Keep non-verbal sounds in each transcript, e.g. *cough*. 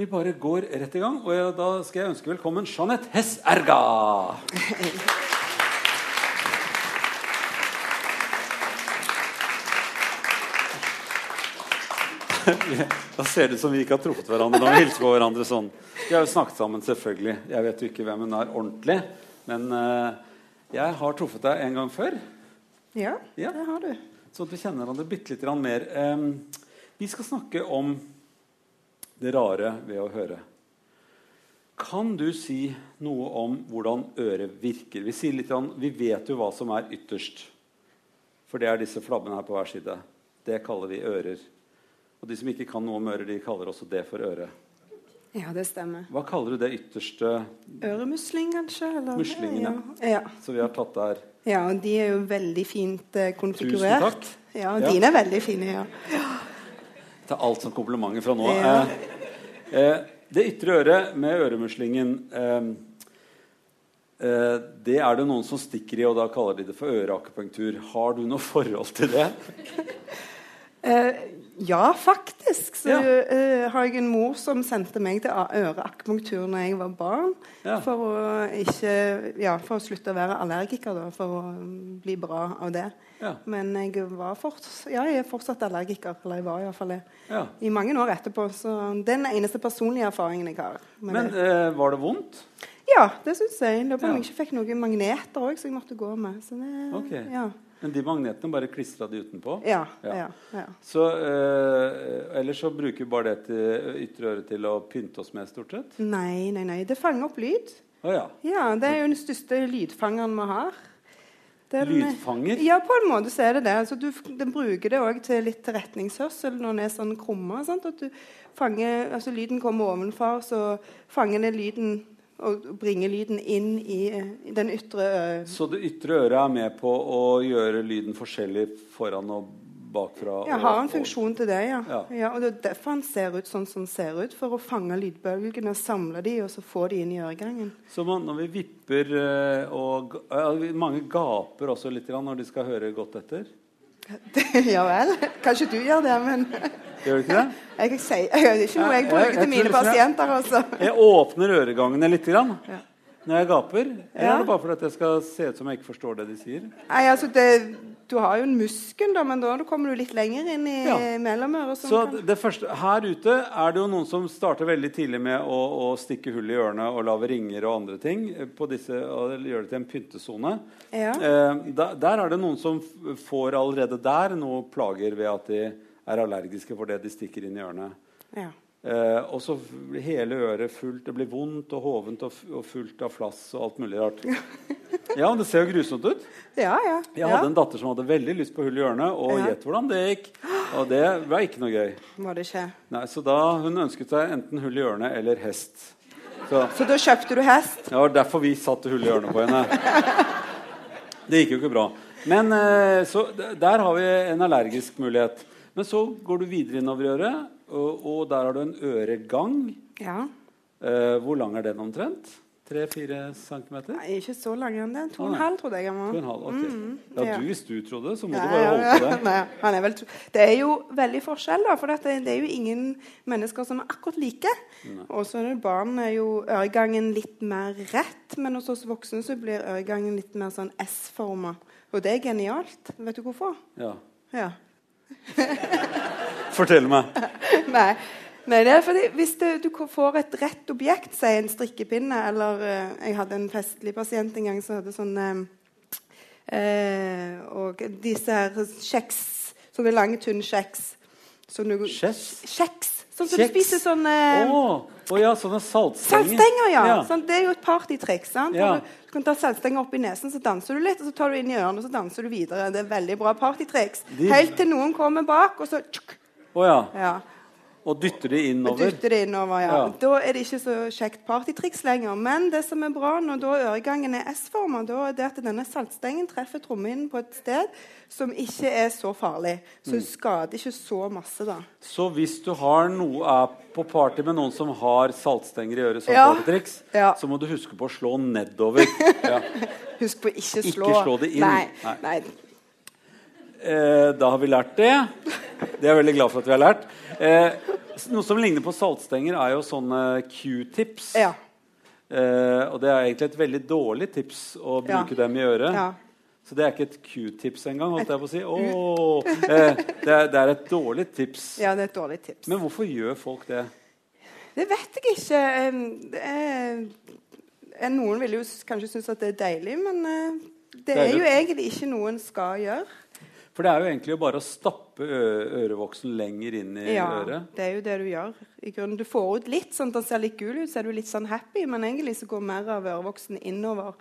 Vi bare går rett i gang, og jeg, da skal jeg ønske velkommen Jeanette Hess Erga. *laughs* Da ser det ut som vi ikke har truffet hverandre når vi hilser på hverandre sånn. Vi har jo snakket sammen, selvfølgelig. Jeg vet jo ikke hvem hun er ordentlig. Men uh, jeg har truffet deg en gang før. Ja, Ja. det har du. Sånn at vi kjenner hverandre bitte litt mer. Um, vi skal snakke om det rare ved å høre. Kan du si noe om hvordan øret virker? Vi, sier litt, vi vet jo hva som er ytterst. For det er disse flabbene her på hver side. Det kaller vi ører. Og de som ikke kan noe om ører, de kaller også det for øre. Ja, det stemmer. Hva kaller du det ytterste Øremusling, kanskje? Eller? Muslingen, ja. ja. som vi har tatt der? Ja, og de er jo veldig fint eh, konfigurert. Tusen takk. Ja, Ja. dine er veldig fine, ja. til alt som komplimenter fra nå. Ja. Eh, det ytre øret med øremuslingen eh, eh, Det er det noen som stikker i, og da kaller de det for øreakupunktur. Har du noe forhold til det? Ja, faktisk. Så Ja. Uh, har jeg en mor som sendte meg til øreakupunktur når jeg var barn. Ja. For, å ikke, ja, for å slutte å være allergiker, da, for å mm, bli bra av det. Men jeg, var fort, ja, jeg er fortsatt allergiker. Eller jeg var iallfall det. Ja. I mange år etterpå. Så det er den eneste personlige erfaringen jeg har. med Men det. Uh, var det vondt? Ja, det syns jeg. Da jeg ikke fikk noen magneter òg, som jeg måtte gå med. Så det, Ok. ja. Men de magnetene bare klistra de utenpå? Ja, Ja. ja. Så, eh, ellers så bruker vi bare det til ytre øre til å pynte oss med, stort sett? Nei, nei, nei. Det fanger opp lyd. Å ja. Ja, Det er jo den største lydfangeren vi har. Den- Lydfanger? Ja, på en måte så er det det. Altså, du, den bruker det òg til litt retningshørsel når den er sånn krumma. At du fanger, altså Lyden kommer ovenfra, så fanger den lyden og bringe lyden inn i, den ytre øret. Så det ytre øret er med på å gjøre lyden forskjellig foran og bakfra? Ja, har en funksjon til det, ja. Ja. ja. Og det er derfor han ser ut sånn som han ser ut. For å fange lydbølgene, samle de, og så få de inn i øregangen. Så man, når vi vipper eh, og ja, Mange gaper også litt når de skal høre godt etter. *laughs* ja vel. Kanskje du gjør det, men *laughs* Gjør du ikke det? *laughs* jeg, jeg, jeg, jeg det er ikke noe jeg bruker til mine liksom pasienter. Også. Jeg åpner øregangene litt grann Ja. når jeg gaper. Eller Ja. er det bare fordi jeg skal se ut som jeg ikke forstår det de sier? Nei, altså det, Du har jo en muskel, da, men da kommer du litt lenger inn i Ja. mellomøret. Så det første, Her ute er det jo noen som starter veldig tidlig med å, å stikke hull i ørene og lage ringer og andre ting. På disse, og gjøre det til en pyntesone. Ja. Eh, der, der er det noen som får allerede der noe plager ved at de er allergiske for det de stikker inn i ørene. ja. Eh, og så blir hele øret fullt. Det blir vondt og hovent og, og fullt av flass og alt mulig rart. Ja, men Det ser jo grusomt ut. ja, ja. Jeg ja. hadde en datter som hadde veldig lyst på hull i ørene. Og Ja. gjett hvordan det gikk. Og det var ikke noe gøy. Var det ikke? Nei, Så da hun ønsket seg enten hull i ørene eller hest. Så Så da kjøpte du hest? Det var derfor vi satte hull i ørene på henne. Det gikk jo ikke bra. Men eh, så Der har vi en allergisk mulighet. Men så går du videre innover i øret, og, og der har du en øregang. Ja. Eh, hvor lang er den omtrent? 3-4 centimeter? Nei, ikke så lang enn det. To Å, og en halv, trodde jeg han var. og en halv, ok. Mm, ja, ja. du, Hvis du trodde, så må nei, du bare holde ja. på det. *laughs* Nei, er vel, det er jo veldig forskjell, da. For dette, det er jo ingen mennesker som er akkurat like. Og så er barn er jo øregangen litt mer rett, men hos oss voksne så blir øregangen litt mer sånn S-forma. Og det er genialt. Vet du hvorfor? Ja. Ja. *laughs* Fortell meg. *laughs* Nei. Nei, det er fordi Hvis det, du får et rett objekt, si en strikkepinne eller eh, Jeg hadde en festlig pasient en gang som hadde sånn eh, eh, Og disse her kjeks Sånne lange, tynne kjeks. Du, Kjeks? Kjeks. Sånn som Kjeks? du spiser sånn Å å ja, sånne saltstenger. Saltstenger, ja. Ja. Sånn, det er jo et partytriks. Ja. Du, du kan ta saltstenger opp i nesen, så danser du litt, og så tar du inn i ørene, og så danser du videre. Det er veldig bra partytriks. De- Helt til noen kommer bak, og så tjuk, Ja. ja. Og dytter de Og innover. dytter det innover, ja. Ja. Da er det ikke så kjekt partytriks lenger. Men det som er bra når da øregangen er S-forma, da er det at denne saltstengen treffer trommehinnen på et sted som ikke er så farlig. Så Mm. det skader ikke så masse, da. Så hvis du har noe, er på party med noen som har saltstenger i øret, som Ja. partytriks, Ja. så må du huske på å slå nedover. *laughs* Ja. Husk på å ikke Ikke slå. slå det inn. Nei. Nei. Nei. Eh, da har vi lært det. Det er jeg veldig glad for at vi har lært. Eh, Noe som ligner på saltstenger, er jo sånne q-tips. Ja. Eh, og det er egentlig et veldig dårlig tips å Ja. bruke dem i øret. ja. Så det er ikke et q-tips engang. holdt jeg på å si. Åh, eh, det, er, det er et dårlig tips. Ja, det er et dårlig tips. Men hvorfor gjør folk det? Det vet jeg ikke. Noen vil jo kanskje synes at det er deilig, men det er jo egentlig ikke noe en skal gjøre. For det er jo egentlig bare å stappe ørevoksen lenger inn i Ja, øret. det er jo det du gjør. I grunnen, Du får ut litt sånn at den ser litt gul ut, så er du litt sånn happy, men egentlig så går mer av ørevoksen innover.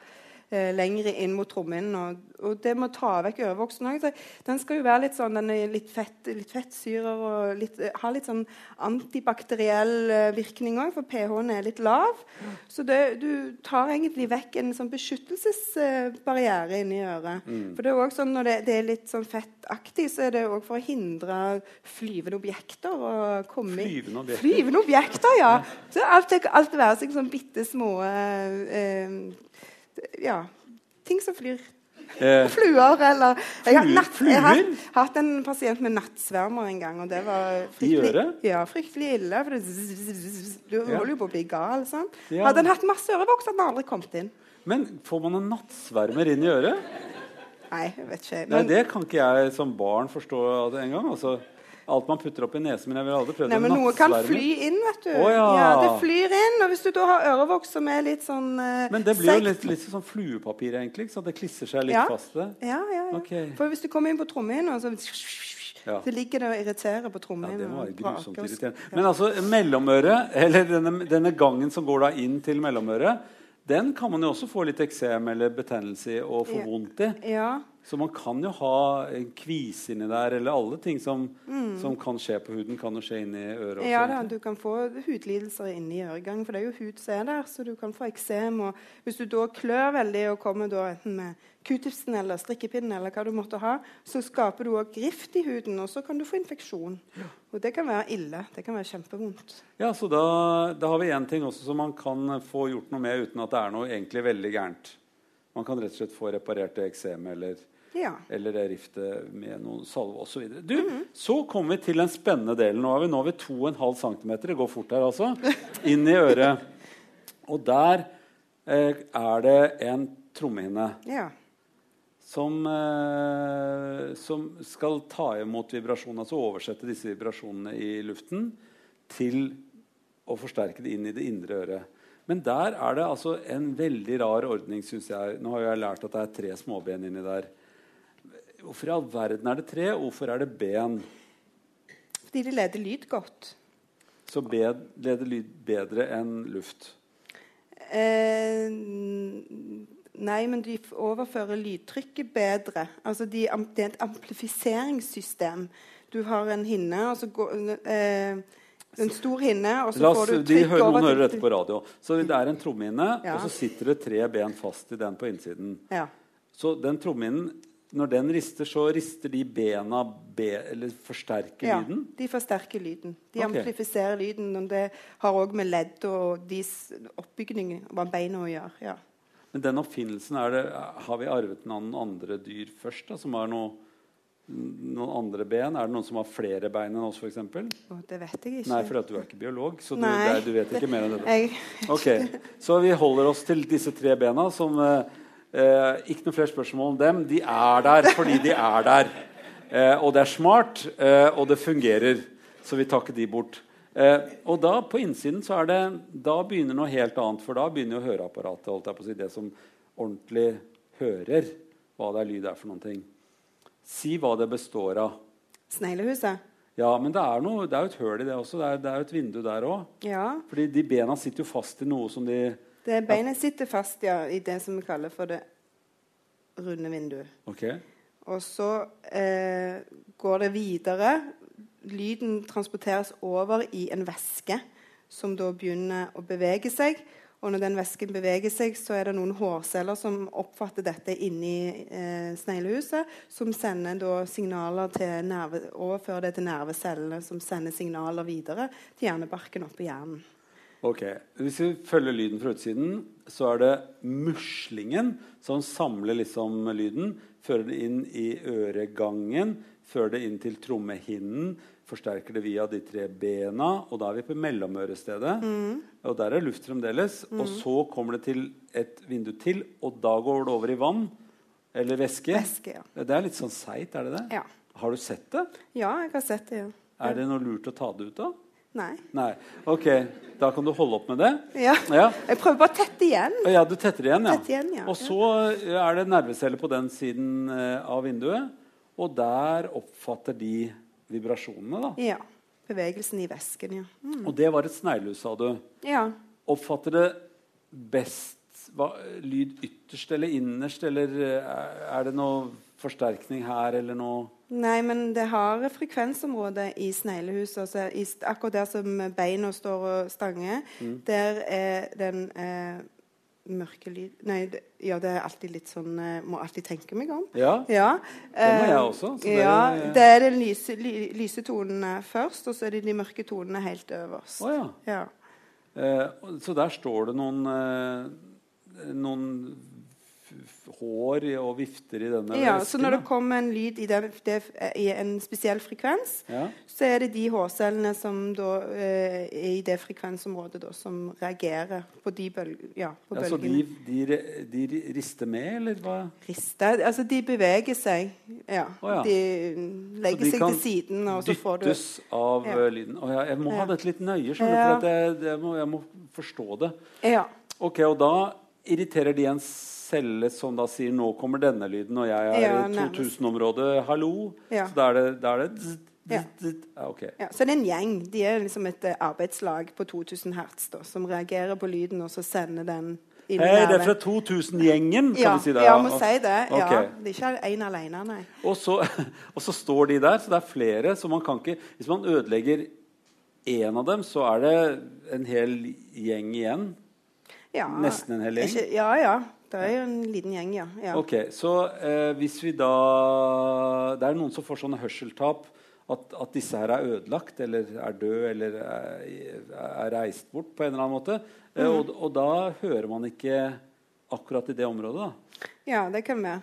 Eh, lengre inn mot trommehinnen. Og, og det med å ta vekk overvoksen òg. Den skal jo være litt sånn, den er litt, fett, litt fettsyrer og litt, eh, har litt sånn antibakteriell eh, virkning òg, for pH-en er litt lav. Så det, du tar egentlig vekk en sånn beskyttelsesbarriere inni øret. Mm. For det er også sånn Når det, det er litt sånn fettaktig, så er det òg for å hindre flyvende objekter å komme Flyvende objekter. Flyvende objekter, ja. Så alt, alt være seg sånn bitte små eh, Ja, ting som flyr. Eh, *laughs* Fluer eller Jeg har, natt, jeg har hatt en pasient med nattsvermer en gang, og det var fryktelig, ja, fryktelig ille. For du holder jo på å bli gal. Sant? Ja. Hadde han hatt masse ørevoks, hadde han aldri kommet inn. men får man en nattsvermer inn i øret? Nei, jeg vet ikke. Nei, Det kan ikke jeg som barn forstå engang. Altså, alt man putter opp i nesen min. Jeg vil aldri prøve nei, men noe kan fly inn, vet du. Oh, ja. Det flyr inn. Og hvis du da har ørevoks som er litt sånn eh, Men det blir jo litt, litt sånn fluepapir, egentlig. Så det klisser seg litt Ja. fast. det. Ja, ja, ja. Okay. For hvis du kommer inn på trommehinna, så, Ja. så ligger det og irriterer på Ja, det må være grusomt irriterende. Men altså, mellomøret, eller denne, denne gangen som går da inn til mellomøret, den kan man jo også få litt eksem eller betennelse i og få Ja. vondt i. Ja. Så man kan jo ha en kvise inni der, eller alle ting som, som kan skje på huden, kan jo skje inni øret også. Mm. ja da, du kan få hudlidelser inni øregangen, for det er jo hud som er der. Så du kan få eksem. Og hvis du da klør veldig og kommer da enten med q-tipsen eller strikkepinnen, eller hva du måtte ha, så skaper du òg grift i huden, og så kan du få infeksjon. Og det kan være ille. Det kan være kjempevondt. Ja, så da, da har vi én ting også som man kan få gjort noe med uten at det er noe egentlig veldig gærent. Man kan rett og slett få reparert det eksemet eller, Ja. eller det riftet med noen salve osv. Du, Så kommer vi til den spennende delen. Nå er vi, nå ved vi 2,5 cm. Det går fort her, altså. Inn i øret. Og der eh, er det en trommehinne ja. som, eh, som skal ta imot vibrasjonene, altså oversette disse vibrasjonene i luften til å forsterke det inn i det indre øret. Men der er det altså en veldig rar ordning, syns jeg. Nå har jeg lært at det er tre småben inni der. Hvorfor i all verden er det tre, hvorfor er det ben? Fordi de leder lyd godt. Så bed leder lyd bedre enn luft. Eh, nei, men de overfører lydtrykket bedre. Altså de, det er et amplifiseringssystem. Du har en hinne, og så går eh, En stor hinne, og så oss, får du trykk hører, over hører dette på radio. Så det er en trommehinne, Ja. og så sitter det tre ben fast i den på innsiden. Ja. Så den trommehinnen, når den rister, så rister de bena be, eller forsterker ja. lyden? De forsterker lyden. De okay. amplifiserer lyden. Og det har òg med ledd og deres oppbygning hva beina å gjøre. Ja. Men den oppfinnelsen, det, har vi arvet noen andre dyr først? Da, som har noe, noen andre ben? Er det noen som har flere bein enn oss, f.eks.? Og det vet jeg ikke. Nei, for du er ikke biolog, så du, Nei. er, du vet ikke mer enn det. Okay. Ok, Så vi holder oss til disse tre bena, som eh, Ikke noe flere spørsmål om dem. De er der fordi de er der. Eh, og det er smart, eh, og det fungerer. Så vi tar ikke de bort. Eh, og da på innsiden så er det Da begynner noe helt annet. For da begynner jo høreapparatet, holdt jeg på å si, det som ordentlig hører hva det er lyd er for noen ting. Si hva det består av. Sneglehuset? Ja, men det er, noe, det er jo et høl i det også. Det er, det er jo et vindu der òg. Ja. Fordi de bena sitter jo fast i noe som de Det Beinet sitter fast ja, i det som vi kaller for det runde vinduet. Ok. Og så eh, går det videre. Lyden transporteres over i en væske som da begynner å bevege seg. Og når den væsken beveger seg, så er det noen hårceller som oppfatter dette inni eh, sneglehuset, som sender da signaler til nerve, overfører det til nervecellene, som sender signaler videre til hjernebarken oppe i hjernen. Ok, Hvis vi følger lyden fra utsiden, så er det muslingen som samler liksom lyden. Fører det inn i øregangen, fører det inn til trommehinnen. Forsterker det via de tre bena, og da er vi på mellomørestedet. Og der er luft fremdeles. Og så kommer det til et vindu til, og da går det over i vann. Eller væske. Væske, ja. Det er litt sånn seigt, er det det? Ja. Har du sett det? ja, jeg har sett det. ja. Er det noe lurt å ta det ut av? Nei. Nei. Ok, da kan du holde opp med det. Ja. Ja. Jeg prøver bare å tette igjen. Ja, du tetter igjen, ja. Tette igjen, ja. Og så eh, er det nerveceller på den siden eh, av vinduet. Og der oppfatter de vibrasjonene. da. Ja. Bevegelsen i væsken, ja. Mm. Og det var et sneglehus, sa du. Ja. Oppfatter det best hva, lyd ytterst eller innerst, eller eh, er det noe forsterkning her, eller noe Nei, men det har frekvensområde i sneglehuset. Altså akkurat der som beina står og stanger, Mm. der er den eh, mørke lyd Nei, det, ja, det er alltid litt sånn eh, Må alltid tenke meg om. Ja. Ja. Det må jeg eh, også, så det- ja, det er de lyse, ly, lyse tonene først, og så er det de mørke tonene helt øverst. Oh, ja. Ja. Eh, så der står det noen eh, noen hår og vifter i denne ja, væsken, så når det kommer en lyd i, den, det, i en spesiell frekvens, Ja. så er det de hårcellene som da eh, er i det frekvensområdet da, som reagerer på de bølgene. ja, på Ja, så de, de, de rister med, eller hva? Rister altså de beveger seg. Ja. Oh, ja. De legger de seg til siden, og så får du Dyttes av eh, lyden. Å, ja, jeg må ha dette litt nøye, skjønner du, for at jeg, jeg, må, jeg må forstå det. Ja. Ok, Og da irriterer de en celle som da sier 'nå kommer denne lyden', og jeg er Ja, i 2000-området, hallo. Ja. Så da er det, da er det Ja. zzz. Ja. Så det er en gjeng. De er liksom et eh, arbeidslag på 2000 hertz da, som reagerer på lyden, og så sender den Hei, det er fra 2000-gjengen, kan ja, vi si det? ja, må si det. Ja. Det er ikke én alene, nei. Og så, *laughs* og så står de der, så det er flere. Så man kan ikke Hvis man ødelegger én av dem, så er det en hel gjeng igjen. Ja, Nesten en hel gjeng? Ikke, ja, ja. Det er jo en liten gjeng, ja. ja. Ok, Så eh, hvis vi da Det er noen som får sånne hørselstap. At, at disse her er ødelagt eller er døde eller er, er reist bort på en eller annen måte. Eh, Mhm. og, og da hører man ikke akkurat i det området. da. Ja, det kan vi.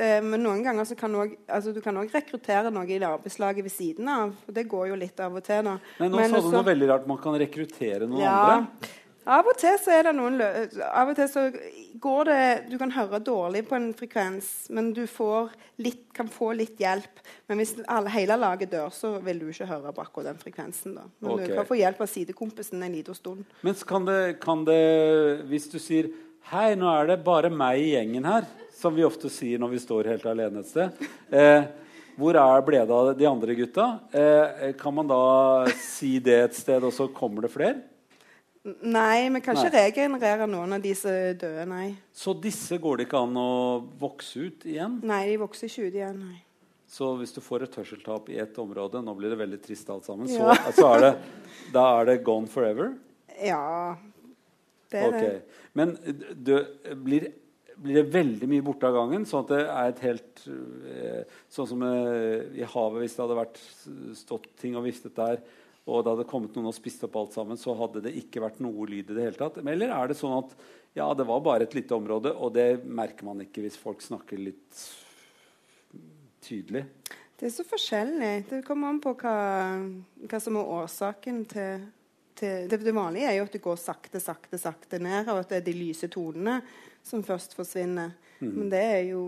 Eh, Men noen ganger så kan du også, altså du kan òg rekruttere noe i arbeidslaget ved siden av. og Det går jo litt av og til nå. Men nå Men sa du noe veldig rart. Man kan rekruttere noen ja, andre. Av og til så er det noen lø Av og til så går det Du kan høre dårlig på en frekvens, men du får litt, kan få litt hjelp. Men hvis alle, hele laget dør, så vil du ikke høre på akkurat den frekvensen. da. Men okay. du kan få hjelp av sidekompisen en liten stund. Men kan det, kan det Hvis du sier Hei, nå er det bare meg i gjengen her, som vi ofte sier når vi står helt alene et sted. Eh, hvor er ble det av de andre gutta? Eh, kan man da si det et sted, og så kommer det flere? Nei, vi kan ikke regenerere noen av disse døde, nei. Så disse går det ikke an å vokse ut igjen? Nei, de vokser ikke ut igjen, nei. Så hvis du får et hørselstap i ett område Nå blir det veldig trist alt sammen. Ja. Så, så er det, da er det gone forever? Ja, det er okay. det. Men du, blir, blir det veldig mye borte av gangen? Sånn at det er et helt eh, Sånn som eh, i havet, hvis det hadde vært stått ting og viftet der, og det hadde kommet noen og spist opp alt sammen, så hadde det ikke vært noe lyd i det hele tatt? Eller er det sånn at ja, det var bare et lite område, og det merker man ikke hvis folk snakker litt tydelig? Det er så forskjellig. Det kommer an på hva, hva som er årsaken til, til det, det vanlige er jo at det går sakte, sakte, sakte ned, og at det er de lyse tonene som først forsvinner. Men det er jo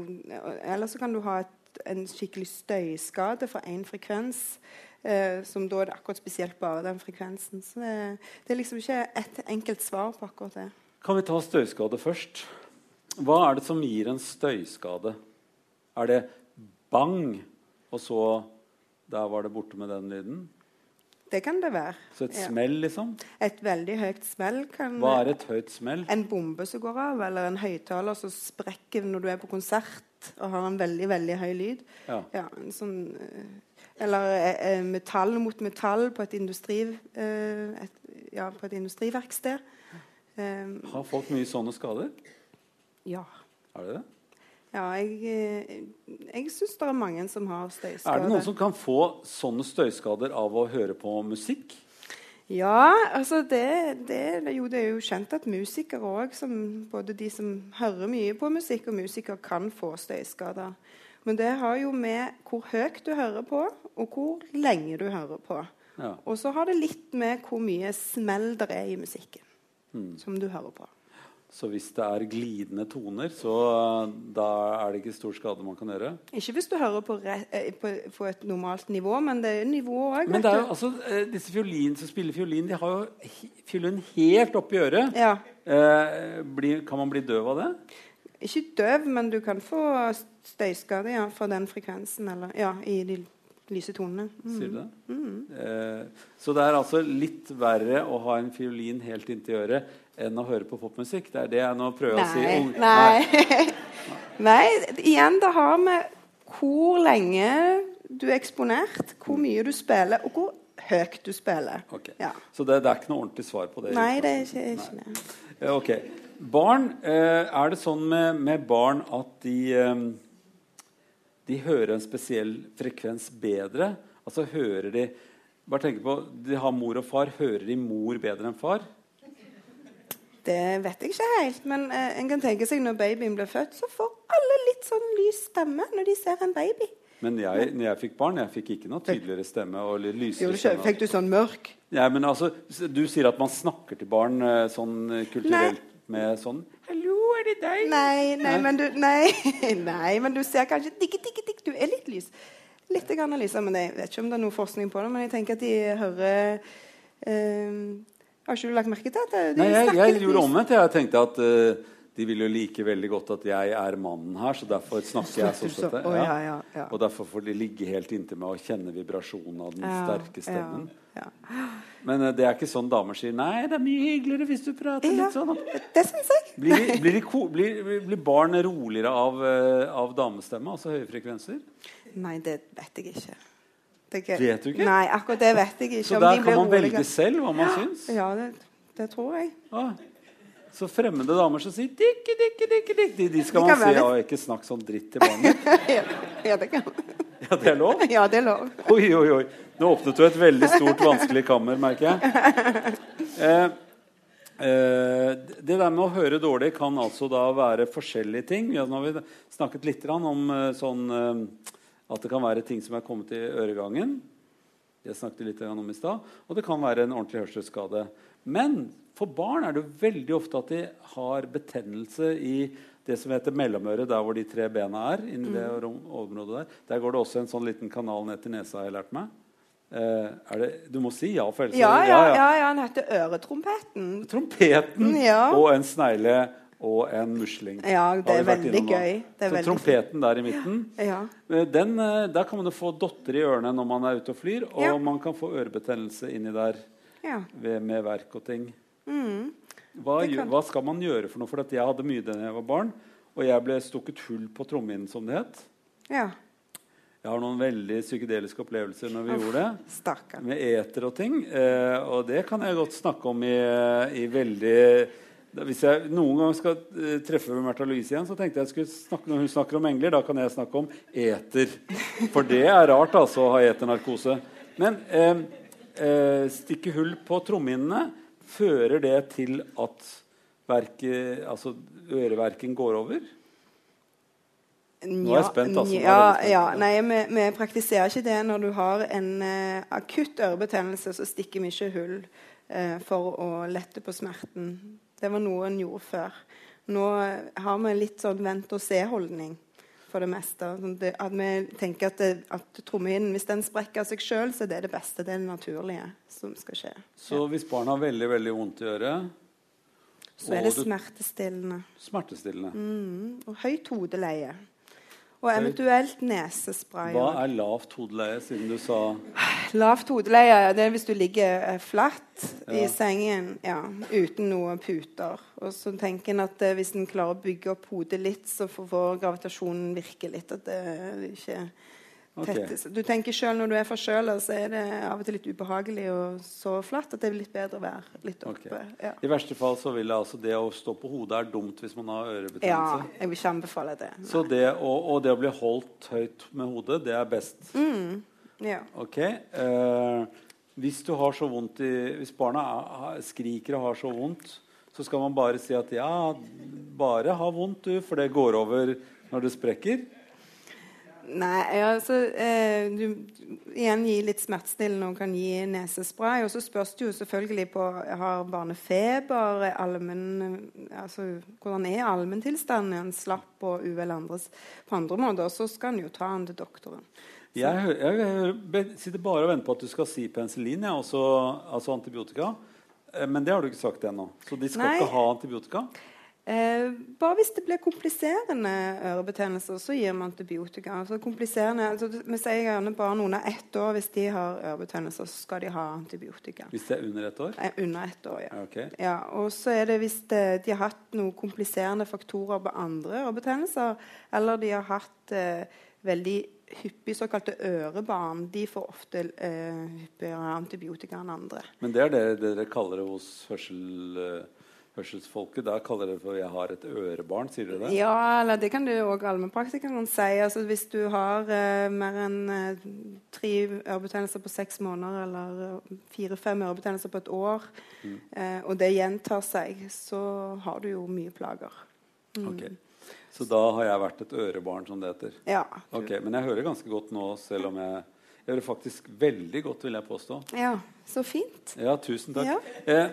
Eller så kan du ha et, en skikkelig støyskade fra én frekvens. Eh, som da er det akkurat spesielt bare den frekvensen. Så det, det er liksom ikke et enkelt svar på akkurat det. Kan vi ta støyskade først? Hva er det som gir en støyskade? Er det bang, og så Der var det borte med den lyden? Det kan det være. Så et Ja. smell, liksom? Et veldig høyt smell kan Hva er et høyt smell? En bombe som går av, eller en høyttaler som sprekker når du er på konsert og har en veldig veldig høy lyd. Ja. en sånn, eh, eller eh, eh, metall mot metall på et, industri, eh, et, ja, på et industriverksted. Eh, Har folk mye sånne skader? ja. Er det det? ja jeg, jeg syns det er mange som har støyskader. Er det noen som kan få sånne støyskader av å høre på musikk? Ja, altså det, det, jo, det er jo kjent at musikere òg, både de som hører mye på musikk, og musikere, kan få støyskader. Men det har jo med hvor høyt du hører på, og hvor lenge du hører på. Ja. Og så har det litt med hvor mye smell det er i musikken Mm. som du hører på. Så hvis det er glidende toner, så uh, da er det ikke stor skade man kan gjøre? Ikke hvis du hører på, eh, på, på et normalt nivå, men det er nivå òg. Men det er jo, altså, eh, disse fiolin som spiller fiolin, de har jo fiolin helt oppi øret. Ja. Eh, bli, kan man bli døv av det? Ikke døv, men du kan få støyskade ja, fra den frekvensen eller, ja, i de lyse tonene. Mm. Sier du det? Eh, så det er altså litt verre å ha en fiolin helt inntil øret enn å høre på popmusikk? Det er det jeg nå prøver å si. Nei. Nei. *laughs* Nei, igjen, det har med hvor lenge du er eksponert, hvor mye du spiller, og hvor høyt du spiller. Okay. Ja. Så det, det er ikke noe ordentlig svar på det? Nei, det er ikke, ikke det. Eh, Ok. Barn, eh, er det sånn med, med barn at de, eh, de hører en spesiell frekvens bedre? Altså hører de Bare tenk på, De har mor og far. Hører de mor bedre enn far? Det vet jeg ikke helt, men eh, en kan tenke seg når babyen blir født, så får alle litt sånn lys stemme når de ser en baby. Men jeg, når jeg fikk barn, jeg fikk ikke noe tydeligere stemme. og lysere stemme. Fikk du sånn mørk? Ja, men altså, Du sier at man snakker til barn eh, sånn kulturelt. kulturelt med sånn 'Hallo, er det deg?' Nei, nei, Nei. men du, nei, *laughs* nei, men du ser kanskje digge, digge, digge, Du er litt lys. Litt grann lys, men jeg vet ikke om det er noe forskning på det. Men jeg tenker at de hører eh, Har ikke du lagt merke til at de Nei, jeg, snakker jeg litt gjorde omvendt. Jeg tenkte at uh, de vil jo like veldig godt at jeg er mannen her, så derfor snakker jeg sånn. Så- sett, ja, ja, ja. Og derfor får de ligge helt inntil meg og kjenne vibrasjonen av den sterke stemmen. Ja, ja. Men eh, det er ikke sånn damer sier 'nei, det er mye hyggeligere hvis du prater Ja. litt sånn'. Det synes jeg. Blir, blir, blir, blir barn roligere av, eh, av damestemme, altså høye frekvenser? Nei, det vet jeg ikke. Det ikke- Vet du ikke? Nei, akkurat det vet jeg ikke. Så om der de kan man velge selv hva man syns? Ja, det, det tror jeg. Ah. Så fremmede damer som sier 'dikke, dikke, dikke', dikke de, de skal man si være- ja, 'ikke snakk sånn dritt til barnet'. *laughs* ja, ja, det kan Ja, det er lov? *laughs* Ja, det er lov. Oi, oi, oi. Nå åpnet du et veldig stort, vanskelig kammer, merker jeg. Eh, eh, det der med å høre dårlig kan altså da være forskjellige ting. Ja, nå har vi snakket litt om eh, sånn eh, at det kan være ting som er kommet i øregangen. Det snakket litt om i stad. Og det kan være en ordentlig hørselsskade. Men for barn er det veldig ofte at de har betennelse i det som heter mellomøret, der hvor de tre bena er. inni det området Der Der går det også en sånn liten kanal ned til nesa, har jeg lært meg. Eh, det, du må si ja, for ellers Ja, ja, ja, ja, han heter Øretrompeten. Trompeten Ja. og en snegle og en musling. Ja, det er veldig gøy. Det er Så veldig trompeten der i midten Ja. eh, den, eh, Der kan man jo få dotter i ørene når man er ute og flyr, og Ja. man kan få ørebetennelse inni der ja. ved, med verk og ting. Mm. Hva, hva skal man gjøre for noe? For at jeg hadde mye da jeg var barn, og jeg ble stukket hull på trommehinnen, som det het. ja. Jeg har noen veldig psykedeliske opplevelser når vi gjorde det. Stakker. med eter og ting. Eh, og det kan jeg godt snakke om i, i veldig Hvis jeg noen gang skal eh, treffe Märtha Louise igjen, så tenkte jeg jeg skulle snakke når hun snakker om engler, da kan jeg snakke om eter. For det er rart, altså, å ha eternarkose. Men eh, eh, stikke hull på trommehinnene, fører det til at verket, altså øreverken går over? Nå er jeg spent, altså. Ja, spent. ja. Nei, vi, vi praktiserer ikke det når du har en uh, akutt ørebetennelse, så stikker vi ikke hull uh, for å lette på smerten. Det var noe en gjorde før. Nå har vi litt sånn vent-og-se-holdning for det meste. Sånn det, at vi tenker at, det, at trommehinnen, hvis den sprekker av seg sjøl, så er det det beste. Det er det naturlige som skal skje. Så hvis barn har veldig veldig vondt i øret, Så er det smertestillende. smertestillende Mm, og høyt hodeleie. Og eventuelt nesespray. Hva er lavt hodeleie, siden du sa Lavt hodeleie det er hvis du ligger flatt flatt i sengen ja, uten noen puter. Og så tenker en at eh, hvis en klarer å bygge opp hodet litt, så får, får gravitasjonen virke litt. At det ikke Ok. tettes. Du tenker sjøl når du er forkjøla, så er det av og til litt ubehagelig og så flatt at det er litt bedre å være litt oppe. oppe. Ja. I verste fall så vil jeg altså det å stå på hodet er dumt hvis man har ørebetennelse. ja, jeg vil ikke anbefale det. Så det å, og det å bli holdt høyt med hodet, det er best. Mm, ja. Ok. Eh, hvis, du har så vondt i, hvis barna er, skriker og har så vondt, så skal man bare si at ja, bare ha vondt, du, for det går over når det sprekker. Nei, altså eh, Du igjen gi litt smertestillende og kan gi nesespray. Og så spørs det jo selvfølgelig på har barnet feber, almen, altså, hvordan er allmenntilstanden? Er han slapp og uvel andres på andre måter? Så skal en jo ta han til doktoren. Jeg, jeg, jeg, sitter bare og venter på at du skal si penicillin, ja, også, altså antibiotika. Eh, Men det har du ikke sagt ennå. Så de skal Nei. ikke ha antibiotika? Eh, bare hvis det blir kompliserende ørebetennelser, så gir vi antibiotika. Altså, kompliserende, altså, vi sier gjerne barn under ett år hvis de har ørebetennelser, så skal de ha antibiotika. Hvis det er under ett år? Eh, under ett år, ja. Okay. ja. Og så er det hvis det, de har hatt noen kompliserende faktorer på andre ørebetennelser, eller de har hatt eh, veldig hyppig såkalte ørebarn, de får ofte eh, hyppigere antibiotika enn andre. Men det er det dere kaller det hos hørsel, eh, hørselsfolket? Der kaller det for 'jeg har et ørebarn', sier dere det? Ja, eller det kan du òg allmennpraktikeren si. Altså, hvis du har uh, mer enn uh, tre ørebetennelser på seks måneder eller eh, fire-fem ørebetennelser på et år, Mm. uh, og det gjentar seg, så har du jo mye plager. Ok. Så da har jeg vært et ørebarn, som det heter. Ja. Ok, Men jeg hører ganske godt nå, selv om jeg Jeg hører faktisk veldig godt, vil jeg påstå. ja. Så fint. Ja, tusen takk. Ja. Eh,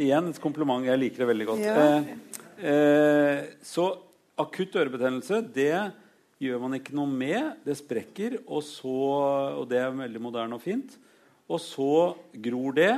igjen et kompliment. Jeg liker det veldig godt. Ja. Eh, eh, så akutt ørebetennelse, det gjør man ikke noe med. Det sprekker, og, så, og det er veldig moderne og fint. Og så gror det,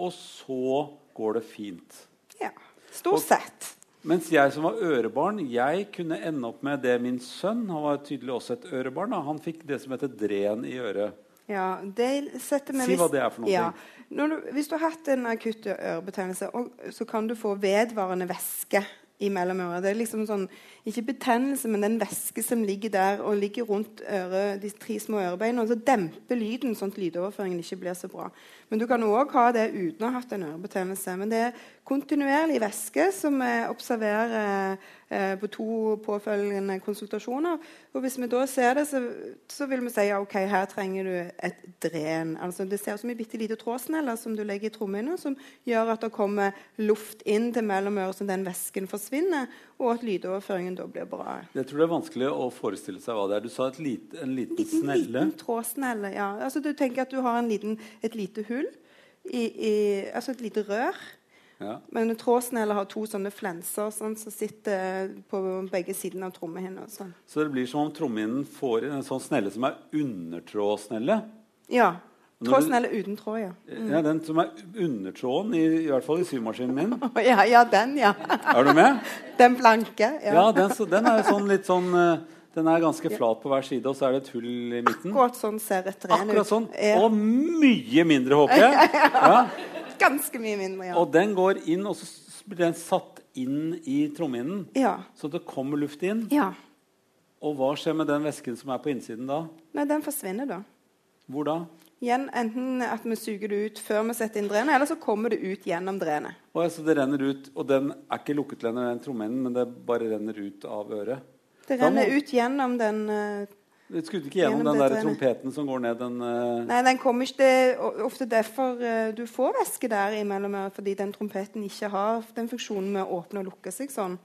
og så går det fint. Ja. Stort sett. Mens jeg som var ørebarn, jeg kunne ende opp med det min sønn Han var tydelig også et ørebarn. Da. Han fikk det som heter dren i øret. Ja, det setter vi Si hva det er for noe. Ja. Du, hvis du har hatt en akutt ørebetennelse, så kan du få vedvarende væske i mellomøret. Det er liksom sånn, ikke betennelse, men den væske som ligger der og ligger rundt øret, de tre små ørebeina, og så demper lyden, sånn at lydoverføringen ikke blir så bra. Men du kan òg ha det uten å ha hatt en ørebetennelse. Men det er kontinuerlig væske som vi observerer eh, på to påfølgende konsultasjoner. Og hvis vi da ser det, så, så vil vi si ja, ok, her trenger du et dren. Altså, det ser ut som en bitte liten trådsneller som du legger i trommehinna, som gjør at det kommer luft inn til mellomøret, så den væsken forsvinner, og at lydoverføringen da blir bra. Jeg tror det er vanskelig å forestille seg hva det er. Du sa et lite, en liten Liten, snelle. liten trådsnelle, ja. Altså, du tenker at du har en liten, et lite hull, i, i, altså et lite rør. Ja. Men en trådsnelle har to sånne flenser sånn, som sitter på begge sidene av trommehinna. Sånn. Så det blir som om trommehinnen får en sånn snelle som er undertrådsnelle. Ja. Når eller uten tråd, ja. Ja, Den som er undertråden, i, i hvert fall i symaskinen min. *laughs* ja. Ja, den, ja. Er du med? *laughs* Den blanke. Ja. Ja, den, så, den er sånn litt sånn eh, Den er ganske flat på hver side, og så er det et hull i midten. Akkurat sånn ser et ren ut. Akkurat sånn. Ja. Og mye mindre, håper *laughs* jeg. Ja. Ganske mye mindre, ja. Og den går inn, og så blir den satt inn i trommehinnen. Ja. Så det kommer luft inn. ja. Og hva skjer med den væsken som er på innsiden da? Nei, den forsvinner da. Hvor da? Igjen, Enten at vi suger det ut før vi setter inn drenet, eller så kommer det ut gjennom drenet. Og så det renner ut, og den er ikke lukket lenger, den trommehinnen, men det bare renner ut av øret. Det renner må- ut gjennom den uh, Det skudde ikke gjennom, Gjennom den der drenet. trompeten som går ned den uh... Nei, den kommer ikke Det er ofte derfor uh, du får væske der imellom, fordi den trompeten ikke har den funksjonen med å åpne og lukke seg sånn.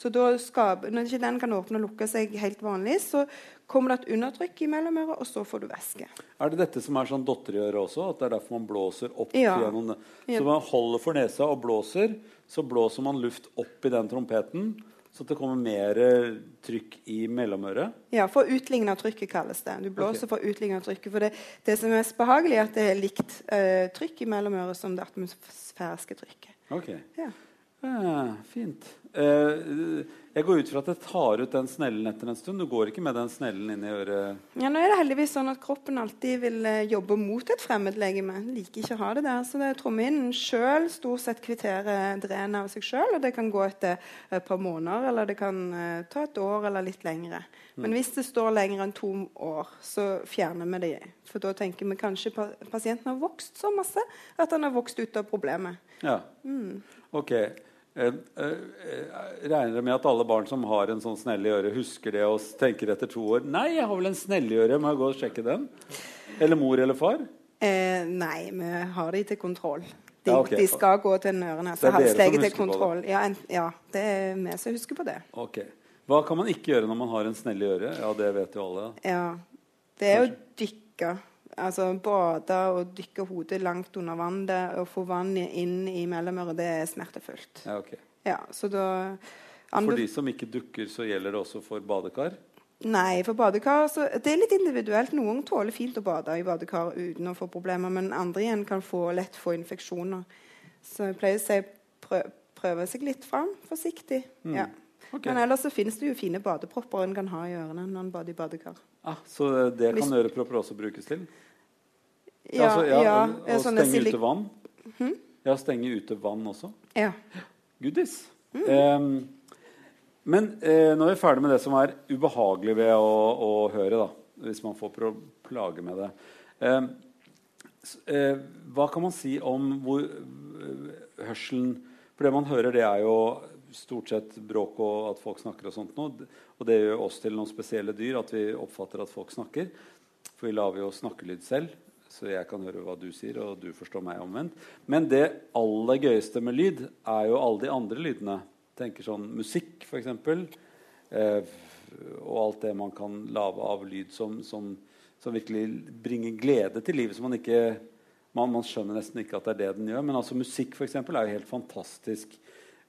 Så da skaper, Når ikke den kan åpne og lukke seg helt vanlig, så kommer det et undertrykk i mellomøret, og så får du væske. Er det dette som er sånn dotter i øret også? At det er derfor man blåser opp Ja. gjennom? Ja. Så man holder for nesa og blåser, så blåser man luft opp i den trompeten, så det kommer mer eh, trykk i mellomøret? Ja, For utligna trykket kalles det. Du blåser okay. for utligna trykket. For det, det som er mest behagelig, er at det er likt uh, trykk i mellomøret som det atmosfæriske trykket. Ok. Ja. Ja, fint. Eh, jeg går ut fra at det tar ut den snellen etter en stund. Du går ikke med den snellen inn i øret? Ja, nå er det heldigvis sånn at kroppen alltid vil eh, jobbe mot et fremmedlegeme. Liker ikke å ha det der. Så det er trommehinnen sjøl stort sett kvitterer drenet av seg sjøl. Og det kan gå etter et par måneder, eller det kan eh, ta et år eller litt lengre. Men hvis det står lenger enn to år, så fjerner vi det. For da tenker vi kanskje pa pasienten har vokst så masse at han har vokst ut av problemet. Ja. Ok. Eh, eh, regner det med at alle barn som har en sånn snelle i øret, husker det og tenker etter to år Nei, jeg har vel en snelle i øret, må jeg gå og sjekke den? Eller mor eller far? Eh, nei, vi har de til kontroll. De, Ja, okay. de skal gå til ørene. Så halslege til det? kontroll. Ja, en, ja, det er vi som husker på det. Ok. Hva kan man ikke gjøre når man har en snelle i øret? Ja, det vet jo alle. Ja. Det er å dykke. Altså bade og dykke hodet langt under vann. Det, å få vannet inn i mellomøret, det er smertefullt. Ja, ok. Ja, så da For de som ikke dukker, så gjelder det også for badekar? Nei, for badekar så Det er litt individuelt. Noen tåler fint å bade i badekar uten å få problemer, men andre igjen kan få, lett få infeksjoner. Så jeg pleier å si prøv, prøve seg litt fram, forsiktig. Ja. Ok. Men ellers så finnes det jo fine badepropper en kan ha i ørene når en bader i badekar. Ah, så det Hvis- kan ørepropper også brukes til? Ja, altså, ja, ja, Å stenge silik- ute vann? Ja, stenge ute vann også? ja. Goodies. Em, men eh, nå er vi ferdig med det som er ubehagelig ved å, å høre, da, hvis man får plage med det. Eh, hva kan man si om hvor eh, hørselen For det man hører, det er jo stort sett bråk og at folk snakker og sånt noe. Og det gjør oss til noen spesielle dyr, at vi oppfatter at folk snakker. For vi lager jo snakkelyd selv, så jeg kan høre hva du sier, og du forstår meg omvendt. Men det aller gøyeste med lyd er jo alle de andre lydene. Tenker sånn musikk, f.eks. Eh, og alt det man kan lage av lyd som, som, som virkelig bringer glede til livet. Som man ikke man, man skjønner nesten ikke at det er det den gjør. Men altså musikk for eksempel, er jo helt fantastisk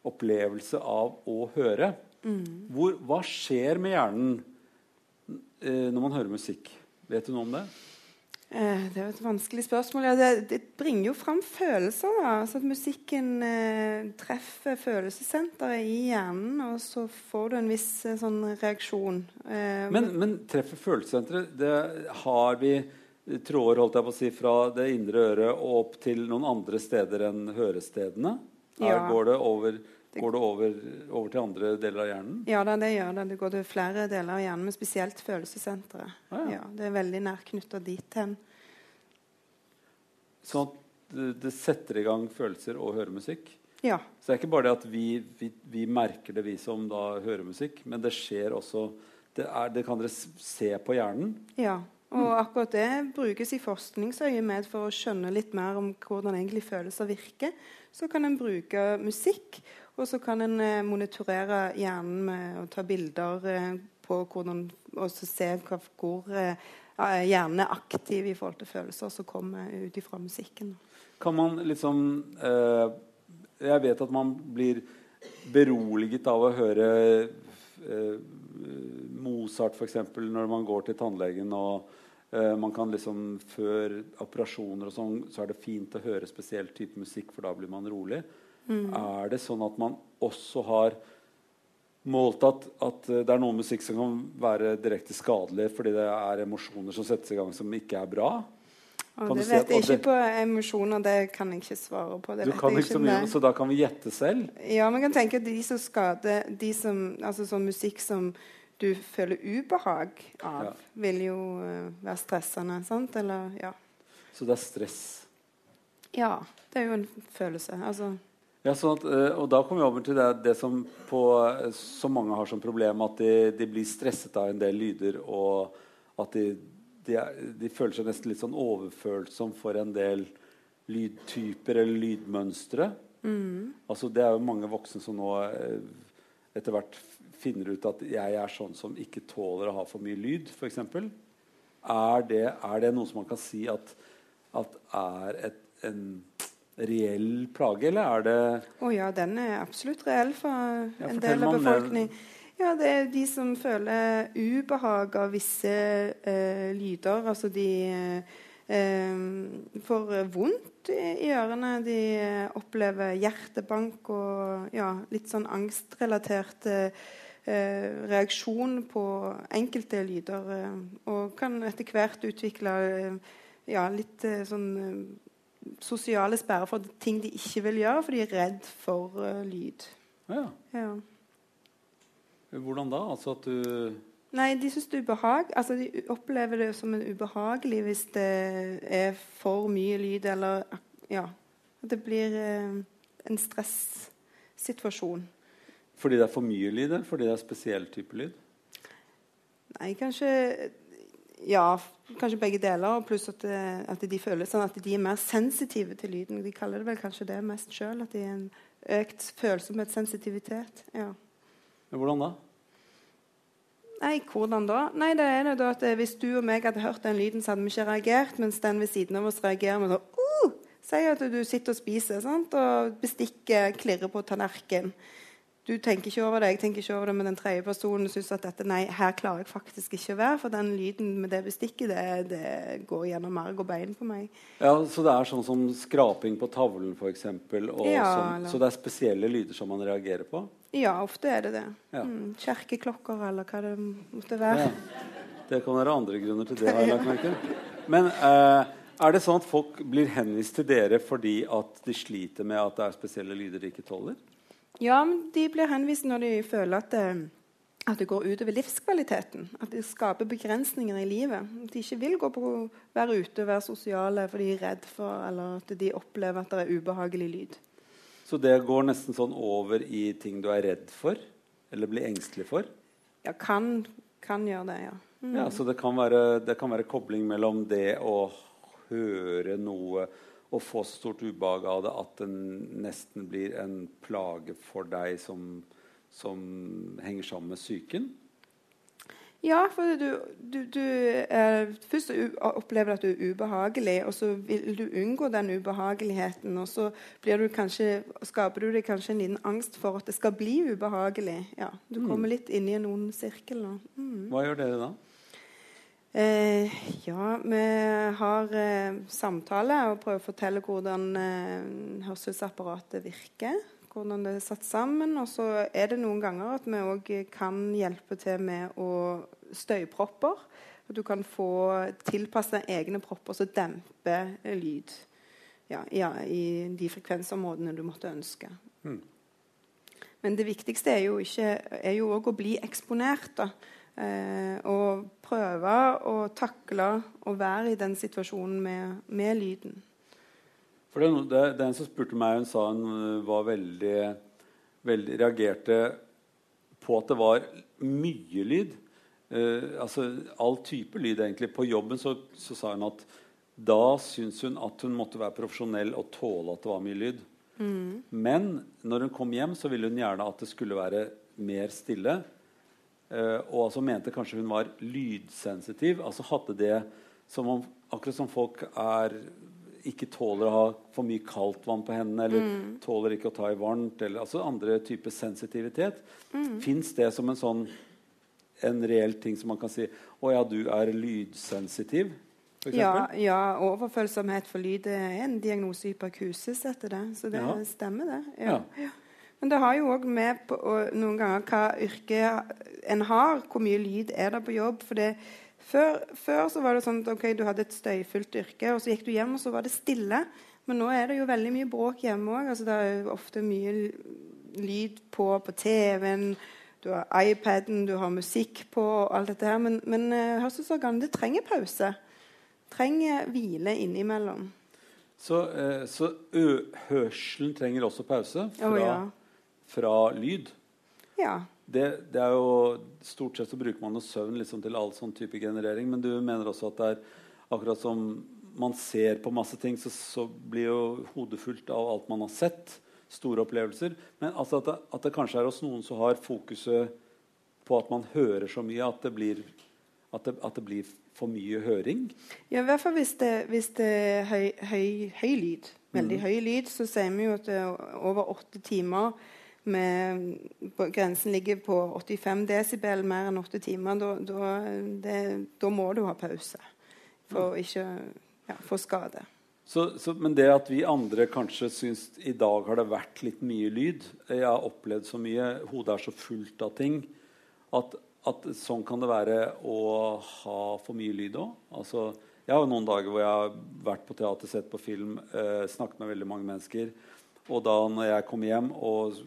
opplevelse av å høre. Hvor, hva skjer med hjernen eh, når man hører musikk? Vet du noe om det? Eh, Det er jo et vanskelig spørsmål. Ja, det, det bringer jo fram følelser. da. Altså at Musikken eh, treffer følelsessenteret i hjernen, og så får du en viss eh, sånn reaksjon. Eh, Men, men treffer følelsessenteret det Har vi tråder holdt jeg på å si, fra det indre øret og opp til noen andre steder enn hørestedene? Ja. Går det, over, går det over, over til andre deler av hjernen? Ja, da, det gjør det. Det går til flere deler av hjernen, men spesielt følelsessenteret. Ah, ja. ja, det er veldig nær knytta dit hen. Sånn at det, det setter i gang følelser å høre musikk? Ja. Så det er ikke bare det at vi, vi, vi merker det, vi som da hører musikk, men det skjer også Det, er, det kan dere se på hjernen. ja. Og akkurat det brukes i forskningsøyemed for å skjønne litt mer om hvordan egentlig følelser virker. Så kan en bruke musikk, og så kan en eh, monitorere hjernen med å ta bilder eh, på hvordan Og så se hvor eh, hjernen er aktiv i forhold til følelser som kommer ut ifra musikken. Kan man liksom Jeg vet at man blir beroliget av å høre Mozart f.eks. når man går til tannlegen. og man kan liksom Før operasjoner og sånn, så er det fint å høre spesiell type musikk, for da blir man rolig. Er det sånn at man også har målt at, at eh, det er noe musikk som kan være direkte skadelig fordi det er emosjoner som settes i gang som ikke er bra? Og det si vet at- jeg ikke det- på emosjoner. Det kan jeg ikke svare på. Det Du kan ikke så mye, det- så da kan vi gjette selv? Ja, man kan tenke at de som skader de som, Altså sånn musikk som du føler ubehag av, Ja. vil jo eh, være stressende. sant? Eller ja. Så det er stress. Ja. Det er jo en følelse. Altså Ja, sånn at, eh, og da kommer vi over til det, det som, på, eh, som mange har som problem, at de, de blir stresset av en del lyder, og at de, de, de føler seg nesten litt sånn overfølsom for en del lydtyper eller lydmønstre. Altså, det er jo mange voksne som nå etter hvert finner ut at jeg er sånn som ikke tåler å ha for mye lyd, f.eks. Er, det- er det noe som man kan si at, at er et, en reell plage, eller er det Å ja, den er absolutt reell for Ja, en del av befolkningen. Ja, det er de som føler ubehag av visse eh, lyder. Altså de eh, får vondt i, ørene. De opplever hjertebank og ja, litt sånn angstrelatert eh, eh, reaksjon på enkelte lyder. Eh, og kan etter hvert utvikle eh, ja, litt eh, sånn eh, sosiale sperrer for ting de ikke vil gjøre, for de er redd for eh, lyd. Ja. Ja. Hvordan da? Altså at du Nei, de syns det er ubehag. Altså, de opplever det som en ubehagelig hvis det er for mye lyd, eller ja, at det blir eh, en stressituasjon. Fordi det er for mye lyd, eller fordi det er spesiell type lyd? Nei, kanskje Ja, kanskje begge deler. Pluss at, det- at de føler sånn at de er mer sensitive til lyden. De kaller det vel kanskje det mest sjøl. At de er en økt følsomhet, sensitivitet. Ja. Men Hvordan da? Nei, hvordan da? Nei, det er det da at eh, Hvis du og meg hadde hørt den lyden, så hadde vi ikke reagert. Mens den ved siden av oss reagerer med sånn uh! Si at du sitter og spiser, sant? og bestikket klirrer på tallerkenen. Du tenker ikke over det, jeg tenker ikke over det, men den tredje personen syns at dette, nei, her klarer jeg faktisk ikke å være, for den lyden med det bestikket, det, det går gjennom marg og bein på meg. Ja, Så det er sånn som skraping på tavlen, f.eks. Ja, sånn. Så det er spesielle lyder som man reagerer på? Ja, ofte er det det. Ja. Mm, Kjerkeklokker eller hva det måtte være. Ja. Det kan være andre grunner til det. har jeg lagt merke til. *laughs* Men eh, er det sånn at folk blir henvist til dere fordi at de sliter med at det er spesielle lyder de ikke tåler? Ja, men de blir henvist når de føler at det, at det går utover livskvaliteten. At det skaper begrensninger i livet. At de ikke vil gå på, være ute og være sosiale fordi de er redd for eller at de opplever at det er ubehagelig lyd. Så det går nesten sånn over i ting du er redd for? Eller blir engstelig for? Ja, kan, kan gjøre det, ja. Mm. Ja, Så det kan, være, det kan være kobling mellom det å høre noe og få så stort ubehag av det at det nesten blir en plage for deg som, som henger sammen med psyken? Ja, for du, du, du eh, Først opplever at du er ubehagelig, og så vil du unngå den ubehageligheten. Og så blir du kanskje, skaper du deg kanskje en liten angst for at det skal bli ubehagelig. Ja, Du kommer litt inn i en ond sirkel. Mm. Hva gjør dere da? Eh, ja, vi har eh, samtale og prøver å fortelle hvordan eh, hørselsapparatet virker. Hvordan det er satt sammen. Og så er det noen ganger at vi òg kan hjelpe til med å støypropper. At du kan få tilpasse egne propper som demper lyd ja, ja, i de frekvensområdene du måtte ønske. Mm. Men det viktigste er jo ikke, er jo å bli eksponert. da. Eh, og prøve å takle å være i den situasjonen med, med lyden. For det, det, det er en som spurte meg, hun sa hun øh, var veldig, veldig Reagerte på at det var mye lyd. Eh, altså all type lyd, egentlig. På jobben så, så sa hun at da syntes hun at hun måtte være profesjonell og tåle at det var mye lyd. Men når hun kom hjem, så ville hun gjerne at det skulle være mer stille. Eh, og altså mente kanskje hun var lydsensitiv. Altså hadde det som om Akkurat som folk er ikke tåler å ha for mye kaldt vann på hendene, eller tåler ikke å ta i varmt, eller altså andre typer sensitivitet. Mm. Fins det som en sånn en reell ting som man kan si Å ja, du er lydsensitiv, Ja, ja, overfølsomhet for lyd er en diagnose hyperkuses etter det. Så det Ja. stemmer, det. Ja. Ja. Men det har jo òg med på noen ganger hva yrke en har. Hvor mye lyd er det på jobb? For det, før, før så var det sånn at okay, du hadde et støyfullt yrke, og så gikk du hjem, og så var det stille. Men nå er det jo veldig mye bråk hjemme òg. Altså, det er jo ofte mye lyd på på TV-en. Du har iPaden, du har musikk på, og alt dette her. Men, men uh, hørselsorganet det trenger pause. Trenger hvile innimellom. Så, eh, så hørselen trenger også pause fra, oh, ja. Fra lyd. Ja. Det, det er jo Stort sett så bruker man jo søvn liksom til all sånn type generering, men du mener også at det er akkurat som man ser på masse ting, så, så blir jo hodet fullt av alt man har sett. Store opplevelser. Men altså at, det, at det kanskje er hos noen som har fokuset på at man hører så mye at det blir, at det, at det blir for mye høring. Ja, i hvert fall hvis det, hvis det er høy, høy, høy lyd. Veldig mm. høy lyd. Så sier vi jo at er over åtte timer med på, Grensen ligger på 85 desibel mer enn åtte timer. Da, må du ha pause for å ikke ja, få skade. Så, så, men det at vi andre kanskje syns i dag har det vært litt mye lyd Jeg har opplevd så mye. Hodet er så fullt av ting. At, at sånn kan det være å ha for mye lyd òg. Altså, jeg har jo noen dager hvor jeg har vært på teater, sett på film, eh, snakket med veldig mange mennesker. Og da når jeg kommer hjem, og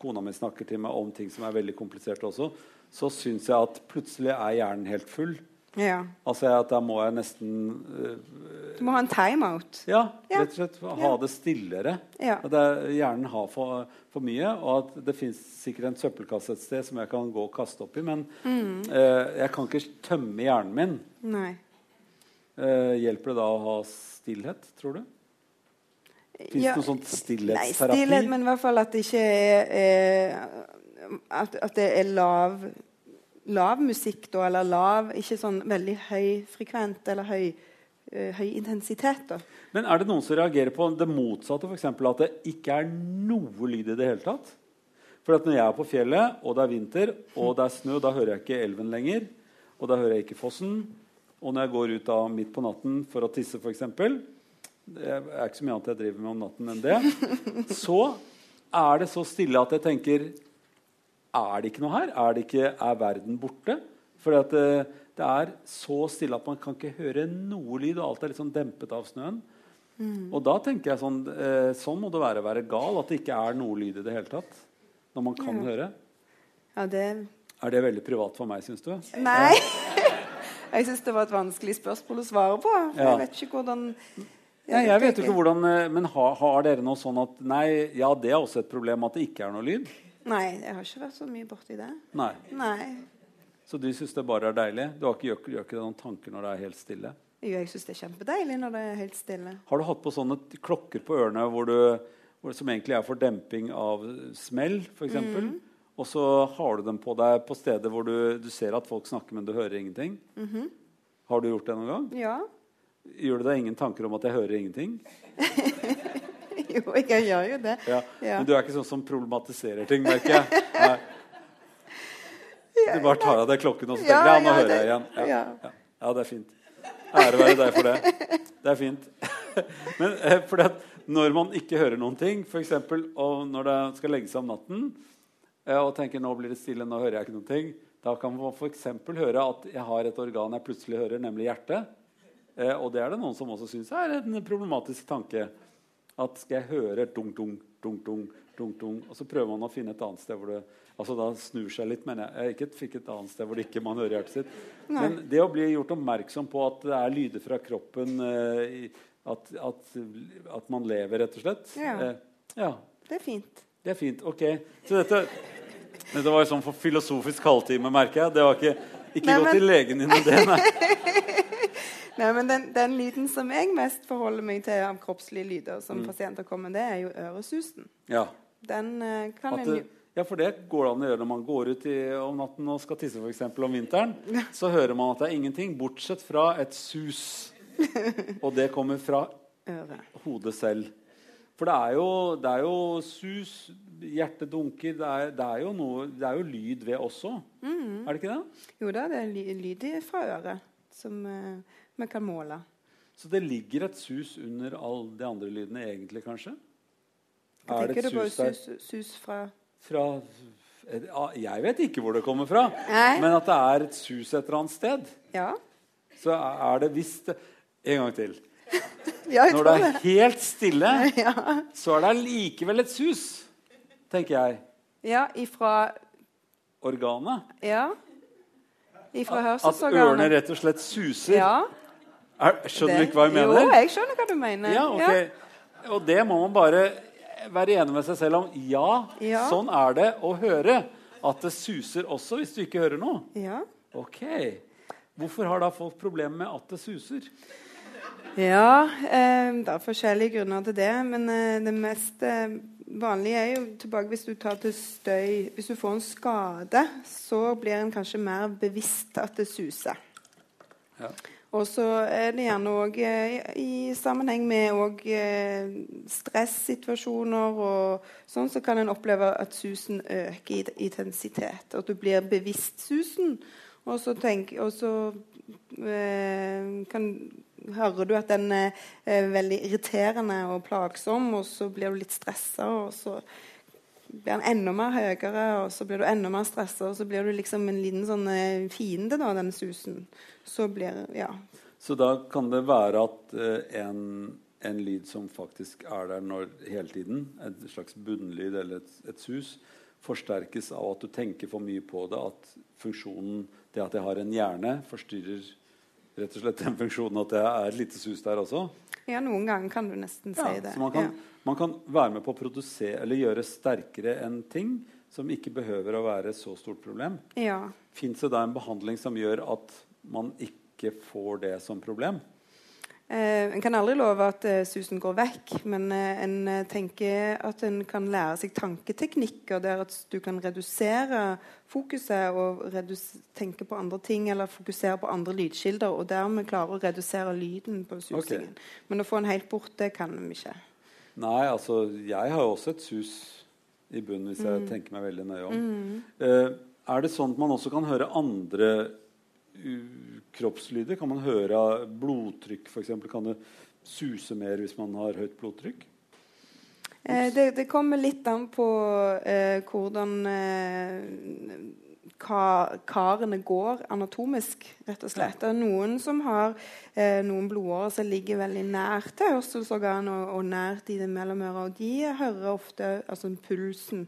kona mi snakker til meg om ting som er veldig kompliserte også, så syns jeg at plutselig er hjernen helt full. Ja. Altså at da må jeg nesten uh, Du må ha en timeout. Ja, Ja. rett og slett ha det stillere. Ja. At hjernen har for, for mye, og at det fins sikkert en søppelkasse et sted som jeg kan gå og kaste oppi, men Mm. uh, jeg kan ikke tømme hjernen min. Nei. Uh, hjelper det da å ha stillhet, tror du? Fins Ja. det noe sånt Nei, stillhet, men i hvert fall at det ikke er er at, at det er lav lav musikk, da, eller lav Ikke sånn veldig høyfrekvent eller høy, eh, høy intensitet. da. Men er det noen som reagerer på det motsatte? Eksempel at det ikke er noe lyd i det hele tatt? For at når jeg er på fjellet, og det er vinter, og det er snø, da hører jeg ikke elven lenger. Og da hører jeg ikke fossen. Og når jeg går ut da midt på natten for å tisse, f.eks. Det er ikke så mye annet jeg driver med om natten enn det. Så er det så stille at jeg tenker Er det ikke noe her? Er, det ikke, er verden borte? For det, det er så stille at man kan ikke høre noe lyd, og alt er litt sånn dempet av snøen. Og da tenker jeg sånn eh, Sånn må det være å være gal, at det ikke er noe lyd i det hele tatt. Når man kan Ja. høre. Ja, det Er det veldig privat for meg, syns du? Nei. *laughs* Jeg syns det var et vanskelig spørsmål å svare på. Ja. Jeg vet ikke hvordan Ja, jeg vet jo ikke hvordan eh, Men har, har dere noe sånn at Nei, ja, det er også et problem at det ikke er noe lyd? Nei, jeg har ikke vært så mye borti det. Nei. Nei. Så du syns det bare er deilig? Du har ikke, gjør, gjør ikke deg noen tanker når det er helt stille? Jo, jeg syns det er kjempedeilig når det er helt stille. Har du hatt på sånne klokker på ørene hvor du, hvor, som egentlig er for demping av smell, f.eks.? Mm. Og så har du dem på deg på steder hvor du, du ser at folk snakker, men du hører ingenting? Mhm. Har du gjort det noen gang? Ja. Gjør det deg ingen tanker om at jeg hører ingenting? *laughs* Jo, jeg gjør jo det. Ja. Ja. Men du er ikke sånn som problematiserer ting, merker jeg. Nei. *laughs* Du bare tar av deg klokken og så tenker Ja, ja, nå hører jeg igjen. Ja. ja. Det er fint. Ære være deg for det. Det er fint. *laughs* Men for fordi når man ikke hører noen ting, f.eks. når det skal legge seg om natten, eh, og tenker nå blir det stille, nå hører jeg ikke noen ting, da kan man f.eks. høre at jeg har et organ jeg plutselig hører, nemlig hjertet. Eh, og det er det noen som også syns er en problematisk tanke. At skal jeg høre dung, dung, dung, dung, dung, dung, og så prøver man å finne et annet sted hvor det altså da snur seg litt, mener jeg. jeg ikke fikk et annet sted hvor det ikke man hører hjertet sitt. Nei. Men det å bli gjort oppmerksom på at det er lyder fra kroppen eh, at, at, at man lever, rett og slett. Ja. Eh, ja, Det er fint. det er fint. Ok. Så dette, dette var sånn for filosofisk halvtime, merker jeg. Det var ikke, ikke Nei, gå men- til legen din med det, nei. *laughs* Nei, men den, den lyden som jeg mest forholder meg til av kroppslige lyder Mm. som pasienter kommer med, det er jo øresusen. Ja. Den uh, kan At en ja, for det går det an å gjøre når man går ut i, om natten og skal tisse for eksempel, om vinteren. Så hører man at det er ingenting, bortsett fra et sus. Og det kommer fra hodet selv. For det er jo, det er jo sus, hjertet dunker det er, det, er noe, det er jo lyd ved også. Mm. Er det ikke det? Jo da, det er lyd fra øret som eh, vi kan måle. Så det ligger et sus under alle de andre lydene, egentlig, kanskje? Hva Er det et sus der sus, sus fra fra Jeg vet ikke hvor det kommer fra, Nei. men at det er et sus et eller annet sted. Ja, Så er det visst En gang til. *laughs* ja Når det er helt stille, *laughs* Ja, så er det allikevel et sus, tenker jeg. ja ifra Organet. Ja. Ifra At ørene rett og slett suser. Ja, Er, skjønner du ikke hva jeg mener? Jo, jeg skjønner hva du mener. Ja, ok. Og det må man bare være enig med seg selv om. Ja, Ja. sånn er det å høre. At det suser også hvis du ikke hører noe. Ja. Ok. Hvorfor har da folk problemer med at det suser? Ja, eh, det er forskjellige grunner til det. Men eh, det mest eh, vanlige er jo tilbake hvis du tar til støy Hvis du får en skade, så blir en kanskje mer bevisst at det suser. Ja. Og så er det gjerne òg eh, i sammenheng med og, eh, stressituasjoner og sånn, så kan en oppleve at susen øker i intensitet. At du blir bevisst susen. Og så, tenk, og så eh, kan, hører du at den er veldig irriterende og plagsom, og så blir du litt stressa, og så blir den enda mer høyere, og så blir du enda mer stressa, og så blir du liksom en liten sånn eh, fiende, da, denne susen. Så blir Ja. Så da kan det være at eh, en, en lyd som faktisk er der når, hele tiden, en slags bunnlyd eller et, et sus, forsterkes av at du tenker for mye på det. At funksjonen, det at jeg har en hjerne, forstyrrer rett og slett den funksjonen at det er et lite sus der også? Ja, noen ganger kan du nesten Ja, si det. så man kan, Ja. man kan være med på å produsere eller gjøre sterkere en ting som ikke behøver å være så stort problem. ja. Fins det da en behandling som gjør at man ikke får det som problem? Eh, en kan aldri love at eh, susen går vekk, men eh, en eh, tenker at en kan lære seg tanketeknikker der at du kan redusere fokuset og redus tenke på andre ting eller fokusere på andre lydkilder, og dermed klare å redusere lyden på susingen. Men å få den helt bort, det kan vi ikke. Nei, altså jeg har jo også et sus i bunnen hvis Mm. jeg tenker meg veldig nøye om. Eh, er det sånn at man også kan høre andre kroppslyder? Kan man høre blodtrykk f.eks.? Kan det suse mer hvis man har høyt blodtrykk? Eh, det, det kommer litt an på eh, hvordan eh, ka, karene går anatomisk, rett og slett. Det er noen som har eh, noen blodårer som ligger veldig nært hørselsorganet og, og nært i det mellomøret. Og de hører ofte altså pulsen.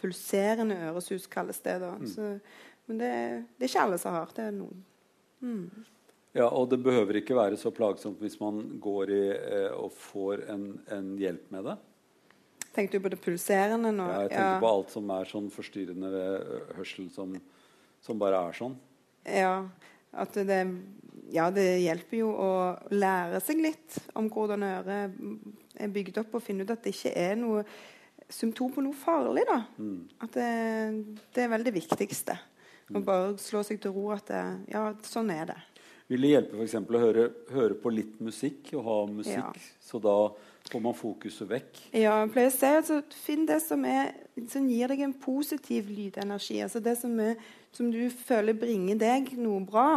Pulserende øresus kalles det. da. Så, men det, det er ikke alle som har. Det er noen. Ja, Og det behøver ikke være så plagsomt hvis man går i eh, og får en, en hjelp med det? Tenkte du på det pulserende nå? Ja, jeg tenker på alt som er sånn forstyrrende ved hørsel, som, som bare er sånn. Ja, at det, ja, det hjelper jo å lære seg litt om hvordan øret er bygd opp, og finne ut at det ikke er noe symptom på noe farlig. da. At det, det er veldig viktigste. Å bare slå seg til ro at det, ja, sånn er det. Vil det hjelpe f.eks. å høre, høre på litt musikk og ha musikk, Ja. så da får man fokuset vekk? Ja, jeg pleier å si altså, Finn det som, er, som gir deg en positiv lydenergi. Altså det som, er, som du føler bringer deg noe bra,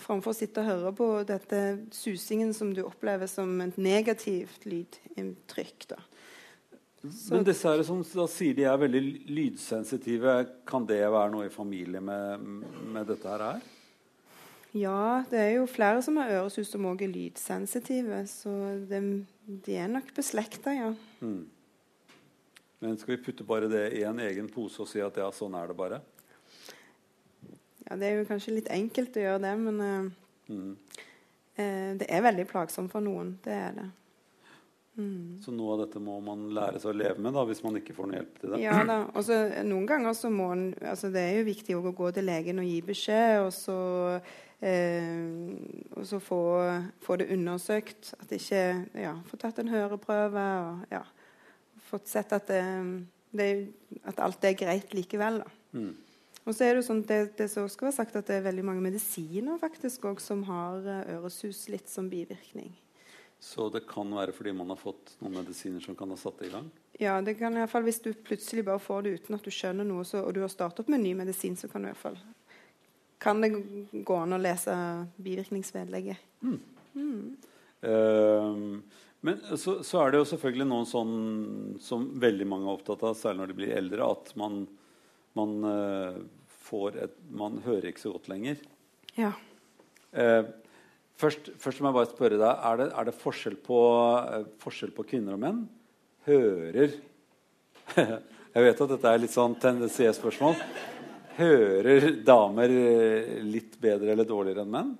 framfor å sitte og høre på dette susingen som du opplever som et negativt lydinntrykk. da. Men disse her som da sier de er veldig lydsensitive, kan det være noe i familie med, med dette her? her? Ja, det er jo flere som har øresus som òg er lydsensitive. Så det, de er nok beslekta, ja. Mm. Men skal vi putte bare det i en egen pose og si at ja, sånn er det bare? ja. Det er jo kanskje litt enkelt å gjøre det, men uh, Mm. uh, det er veldig plagsomt for noen. Det er det. Så noe av dette må man lære seg å leve med da, hvis man ikke får noe hjelp til det? Ja da. Og så noen ganger så må en altså Det er jo viktig å gå til legen og gi beskjed, og så, eh, og så få, få det undersøkt. At ikke Ja, få tatt en høreprøve og ja, fått sett at, det, det, at alt er greit likevel. da. Mm. Og så er det jo sånn, det, det som skal være sagt at det er veldig mange medisiner faktisk også, som har eh, øresus litt som bivirkning. Så det kan være fordi man har fått noen medisiner som kan ha satt det i gang? Ja, det kan i hvert fall Hvis du plutselig bare får det uten at du skjønner noe, så, og du har startet med en ny medisin, så kan du i hvert fall kan det gå an å lese bivirkningsvedlegget. Ehm, men så, så er det jo selvfølgelig noen sånn som veldig mange er opptatt av, særlig når de blir eldre, at man, man uh, får et Man hører ikke så godt lenger. Ja. Eh, først, først må jeg bare spørre deg, er det, er det forskjell, på, uh, forskjell på kvinner og menn? Hører *laughs* Jeg vet at dette er litt sånn tendensiøst spørsmål. Hører damer eh, litt bedre eller dårligere enn menn?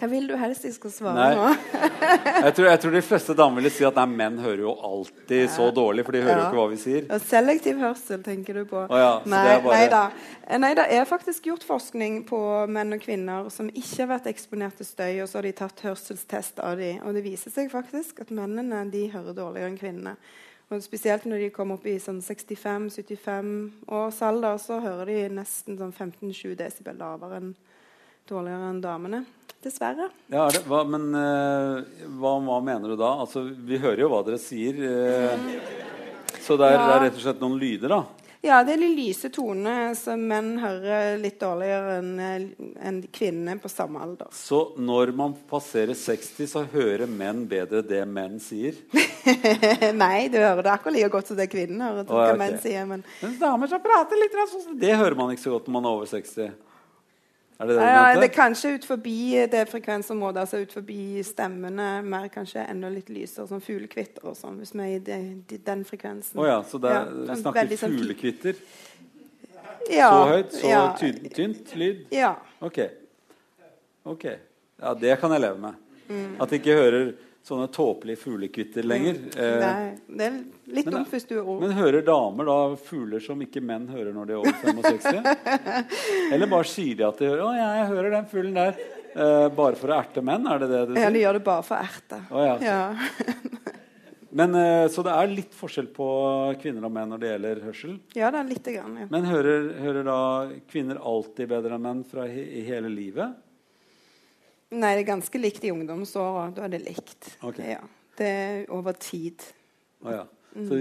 Hva vil du helst jeg skal svare Nei. nå? *laughs* Jeg tror, jeg tror de fleste damer ville si at nei, menn hører jo alltid så dårlig, for de hører jo ikke hva vi sier. Og selektiv hørsel tenker du på? Å ja, nei, det bare- nei da. Nei, det er faktisk gjort forskning på menn og kvinner som ikke har vært eksponert til støy, og så har de tatt hørselstest av dem. Og det viser seg faktisk at mennene de hører dårligere enn kvinnene. Og Spesielt når de kommer opp i sånn 65-75 års alder, så hører de nesten sånn 15-20 desibel lavere enn dårligere enn damene. Dessverre. Ja, det, hva, men uh, hva, hva mener du da? Altså, vi hører jo hva dere sier. eh, så det er, Ja. det er rett og slett noen lyder, da? Ja, det er de lyse tonene som menn hører litt dårligere enn en kvinnene på samme alder. Så når man passerer 60, så hører menn bedre det menn sier? *laughs* Nei, du hører det akkurat like godt som det kvinnen hører. Oh, ja, okay. menn sier, men men damer som prater litt sånn Det hører man ikke så godt når man er over 60. Er det det ja, det er kanskje ut forbi det frekvensområdet, altså ut forbi stemmene, mer kanskje enda litt lysere, sånn fuglekvitter og sånn, hvis vi er i de, de, den frekvensen. Å ja, så det er, Ja, sånn snakker sånn fuglekvitter? Ja, Så høyt, så ja, tynt, tynt lyd? Ja. Ok. Ok. Ja, det kan jeg leve med. At jeg ikke hører sånne tåpelige fuglekvitter lenger. Eh, Nei, det er litt men- dumt hvis du er ung. men hører damer da fugler som ikke menn hører når de er over 65? *laughs* Eller bare sier de at de hører 'Å, ja, jeg hører den fuglen der'. Eh, bare for å erte menn? Er det det du sier? Ja, de gjør det bare for å erte. Oh, ja. Ja. *laughs* Men, eh, så det er litt forskjell på kvinner og menn når det gjelder hørsel. ja, det er litt grann. Ja. Men hører, hører da kvinner alltid bedre enn menn fra he i hele livet? Nei, det er ganske likt i ungdomsåra. Da er det likt. Okay. Ja. Det er over tid. Å ja. Så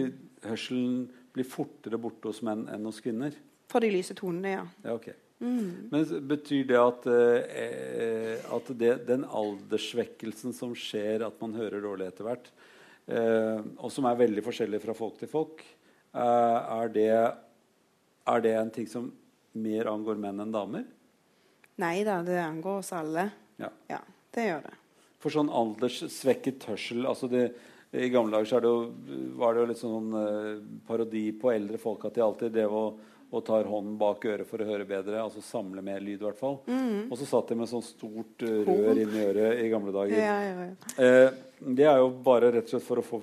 hørselen blir fortere borte hos menn enn hos kvinner? For de lyse tonene, ja. Ja, ok. Men betyr det at, eh, at det, den alderssvekkelsen som skjer, at man hører dårlig etter hvert, eh, og som er veldig forskjellig fra folk til folk, eh, er, det, er det en ting som mer angår menn enn damer? Nei da, det angår oss alle. Ja. Ja, det gjør det. For sånn alderssvekket hørsel altså det, I gamle dager så er det var det jo litt sånn eh, parodi på eldre folk at de alltid drev og, og tar hånden bak øret for å høre bedre. Altså samle mer lyd, i hvert fall. Og så satt de med sånn stort eh, rør inni øret i gamle dager. Ja, ja, ja. Eh, det er jo bare rett og slett for å få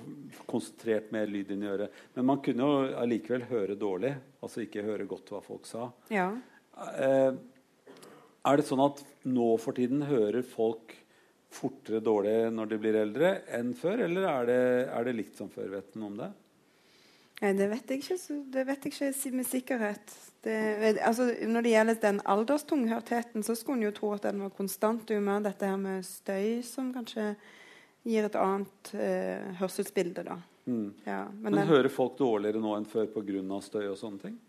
konsentrert mer lyd inn i øret. Men man kunne jo allikevel høre dårlig, altså ikke høre godt hva folk sa. ja. Eh, er det sånn at nå for tiden hører folk fortere dårlig når de blir eldre enn før, eller er det, er det likt som før? Vet du noe om det? Nei, det vet jeg ikke, så, det vet jeg ikke med sikkerhet. Det, altså, når det gjelder den alderstunghørtheten, så skulle en jo tro at den var konstant. Det er jo mer dette her med støy som kanskje gir et annet eh, hørselsbilde, da. Mm. Ja, men Men den, hører folk dårligere nå enn før pga. støy og sånne ting?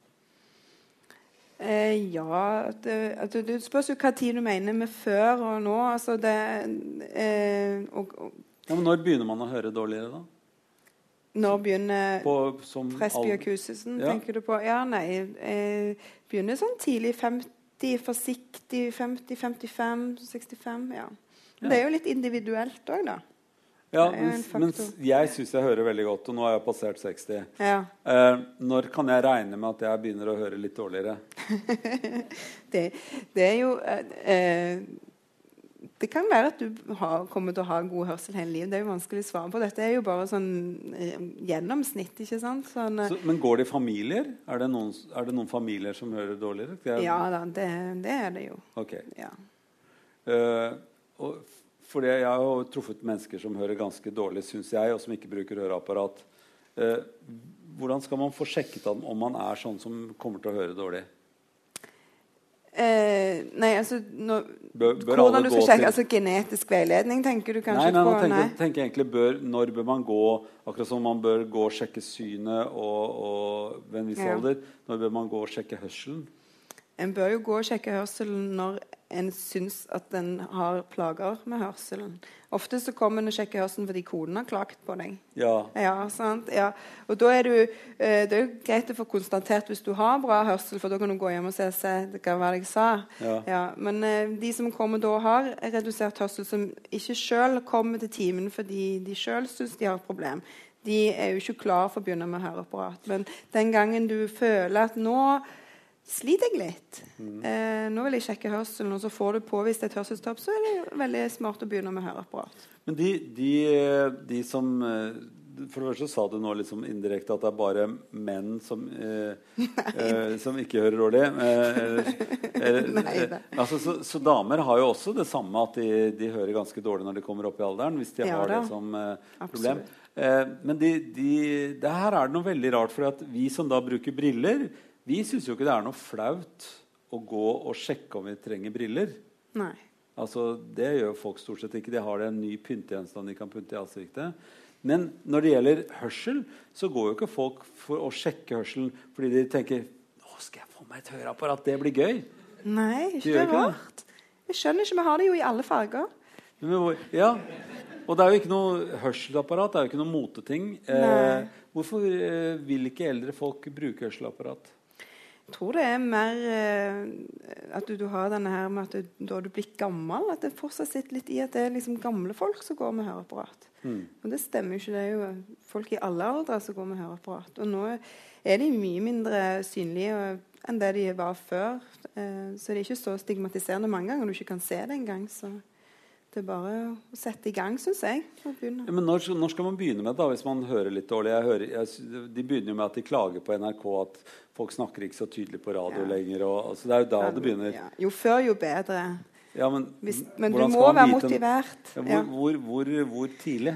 Eh, ja det, altså, det spørs jo hva tid du mener med før og nå. Altså det eh, og, og, Ja, men Når begynner man å høre dårligere, da? Når begynner På, som Presby og Kusesen, Ja. tenker du på? Ja, nei eh, Begynner sånn tidlig 50, forsiktig 50, 55, 65. Ja. ja. Det er jo litt individuelt òg, da. Ja, det er jo en mens, faktor. mens jeg syns jeg hører veldig godt, og nå har jeg passert 60. Ja. Eh, når kan jeg regne med at jeg begynner å høre litt dårligere? *laughs* Det, det er jo eh, eh, Det kan være at du har, kommer til å ha god hørsel hele livet. Det er jo vanskelig å svare på. Dette er jo bare sånn eh, gjennomsnitt, ikke sant? Sånn, eh, Så, men går det i familier? Er det, noen, er det noen familier som hører dårligere? Jeg- ja da, det, det er det jo. Ok. Ja. Eh, og fordi jeg har jo truffet mennesker som hører ganske dårlig, syns jeg, og som ikke bruker høreapparat. Eh, hvordan skal man få sjekket om, man er sånn som kommer til å høre dårlig? Eh, nei, altså nå, Bør, bør Hvordan du skal sjekke? til Altså Genetisk veiledning, tenker du kanskje Nei, nei, på? Nei, tenker, tenker jeg egentlig bør, Når bør man gå Akkurat som man bør gå og sjekke synet og, og ved en viss Ja. alder. Når bør man gå og sjekke hørselen? En bør jo gå og sjekke hørselen når en syns at en har plager med hørselen. Ofte så kommer en og sjekker hørselen fordi koden har klaget på deg. Ja. Ja, sant? Ja. Og da er du, eh, det er jo greit å få konstatert hvis du har bra hørsel, for da kan du gå hjem og se, se det kan være det jeg sa. Ja. Men eh, de som kommer da og har redusert hørsel, som ikke sjøl kommer til timen fordi de sjøl syns de har et problem, de er jo ikke klar for å begynne med høreapparat. Men den gangen du føler at nå sliter jeg litt. Mm. Eh, nå vil jeg sjekke hørselen, og så får du påvist et hørselstap, så er det veldig smart å begynne med høreapparat. Men de, de, de som eh, For det første sa du nå liksom indirekte at det er bare menn som, eh, *laughs* eh, som ikke hører dårlig. Eh, *laughs* Nei da. altså, så, så damer har jo også det samme, at de, de hører ganske dårlig når de kommer opp i alderen. Hvis de Ja har da. det som eh, problem. Eh, men de, de, det her er det noe veldig rart, for vi som da bruker briller, vi syns jo ikke det er noe flaut å gå og sjekke om vi trenger briller. Nei. Altså, Det gjør folk stort sett ikke. De har det en ny pyntegjenstand de kan pynte i ansiktet. Men når det gjelder hørsel, så går jo ikke folk for å sjekke hørselen fordi de tenker Nå skal jeg få meg et høreapparat. Det blir gøy. Nei, ikke det er rart? Vi skjønner ikke, Vi har det jo i alle farger. Ja, Og det er jo ikke noe hørselsapparat. Det er jo ikke noe moteting. Eh, hvorfor eh, vil ikke eldre folk bruke hørselsapparat? Jeg tror det er mer eh, at du, du har denne her med at du, da du blir gammel, at det fortsatt sitter litt i at det er liksom gamle folk som går med høreapparat. Mm. Og det stemmer jo ikke. Det er jo folk i alle aldre som går med høreapparat. Og nå er de mye mindre synlige enn det de var før. Eh, så det er ikke så stigmatiserende mange ganger du ikke kan se det engang. Så det er bare å sette i gang, syns jeg. Ja, men når, når skal man begynne med det da, hvis man hører litt dårlig? Jeg hører, jeg, de begynner jo med at de klager på NRK at folk snakker ikke så tydelig på radio Ja. lenger. Og, altså, det er jo da det begynner. Ja. Jo før, jo bedre. Ja, men Hvis, men du må være motivert. Hvor, hvor, hvor, hvor tidlig?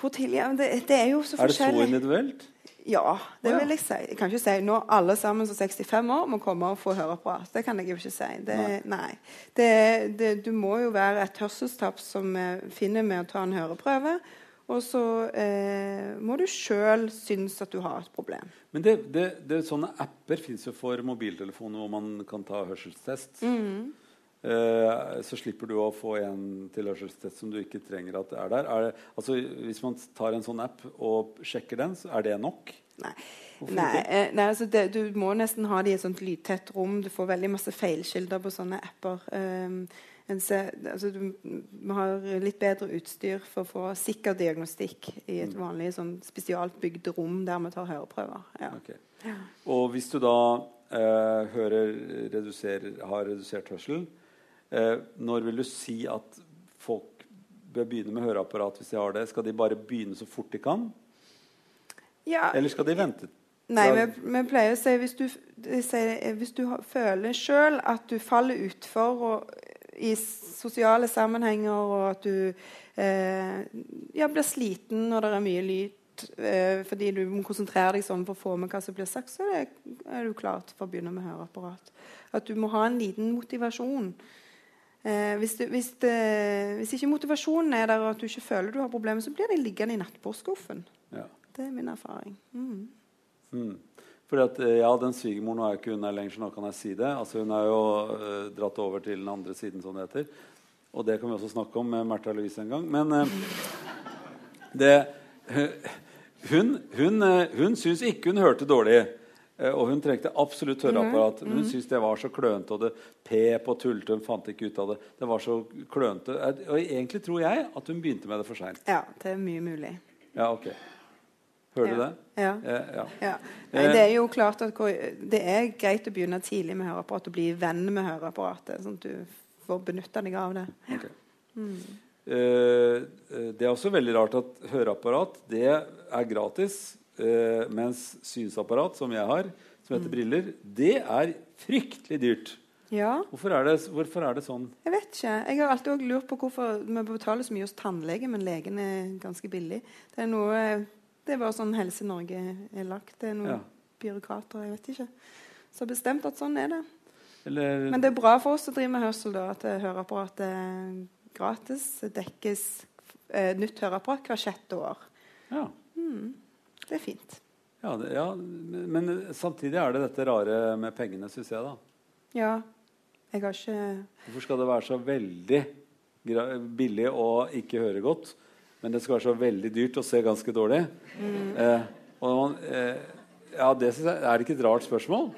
Hvor tidlig? Men det, det er jo så Er det så individuelt? Ja, det vil jeg si. Jeg kan ikke si nå alle sammen som 65 år må komme og få høreapparat. Det kan jeg jo ikke si. Det, Nei. nei. Det, det, du må jo være et hørselstap som vi finner med å ta en høreprøve. Og så eh, må du sjøl synes at du har et problem. Men det, det, det, sånne apper fins jo for mobiltelefoner hvor man kan ta hørselstest. Mm. Eh, så slipper du å få en tilhørselstest som du ikke trenger at er der. Er det, altså, hvis man tar en sånn app og sjekker den, så er det nok? Nei. Nei, eh, nei altså det, du må nesten ha det i et sånt lydtett rom. Du får veldig masse feilkilder på sånne apper. Um, så ser, altså du må ha litt bedre utstyr for å få sikker diagnostikk i et Mm. vanlig sånn spesialbygd rom der vi tar høreprøver. Ja. Ok. Og hvis du da eh, hører reduser, har redusert hørsel, når vil du si at folk bør begynne med høreapparat hvis de har det? Skal de bare begynne så fort de kan, Ja, eller skal de vente? Nei, vi, pleier å si hvis du, eh, hvis du føler sjøl at du faller utfor og, i sosiale sammenhenger, og at du eh, ja, blir sliten når det er mye lyd eh, fordi du må konsentrere deg sånn for å få med hva som blir sagt, så er, er du klar til å begynne med høreapparat. At du må ha en liten motivasjon. Eh, hvis, du, hvis, det, hvis ikke motivasjonen er der, og at du ikke føler du har problemer, så blir de liggende i nattbordskuffen. Ja. Det er min erfaring. Mm. Mm. Fordi at, eh, ja, den svigermoren er jo ikke hun her lenger, så nå kan jeg si det. Altså, hun er jo eh, dratt over til den andre siden, som det heter. Og det kan vi også snakke om med Märtha Louise en gang. Men eh, det Hun, hun, eh, hun syns ikke hun hørte dårlig. Eh, Og hun trengte absolutt høreapparat. Men hun syntes det var så klønete, og det pep og tulte. Hun fant ikke ut av det. Det var så klønete. Eh, Og egentlig tror jeg at hun begynte med det for seint. Ja, det er mye mulig. Ja, ok. Hører du det? Ja. Eh, ja. Ja. Nei, det er jo klart at det er greit å begynne tidlig med høreapparat og bli venn med høreapparatet, sånn at du får benytta deg av det. Ok. Eh, eh, det er også veldig rart at høreapparat det er gratis, eh, mens synsapparat, som jeg har, som heter briller, det er fryktelig dyrt. Ja, Hvorfor er det, hvorfor er det sånn? jeg vet ikke. Jeg har alltid lurt på hvorfor vi betaler så mye hos tannlege, men legen er ganske billig. Det er noe Det er bare sånn Helse Norge er lagt. Det er noen Ja. byråkrater, jeg vet ikke. Så har bestemt at sånn er det. Eller, Men det er bra for oss som driver med hørsel, da, at høreapparatet gratis. Dekkes eh, nytt høreapparat hvert sjette år. ja, Det er fint. ja, det, ja, men samtidig er det dette rare med pengene, syns jeg. da. Ja. Jeg har ikke Hvorfor skal det være så veldig billig å ikke høre godt, men det skal være så veldig dyrt å se ganske dårlig? Eh, og man, eh, ja, det jeg, Er det ikke et rart spørsmål?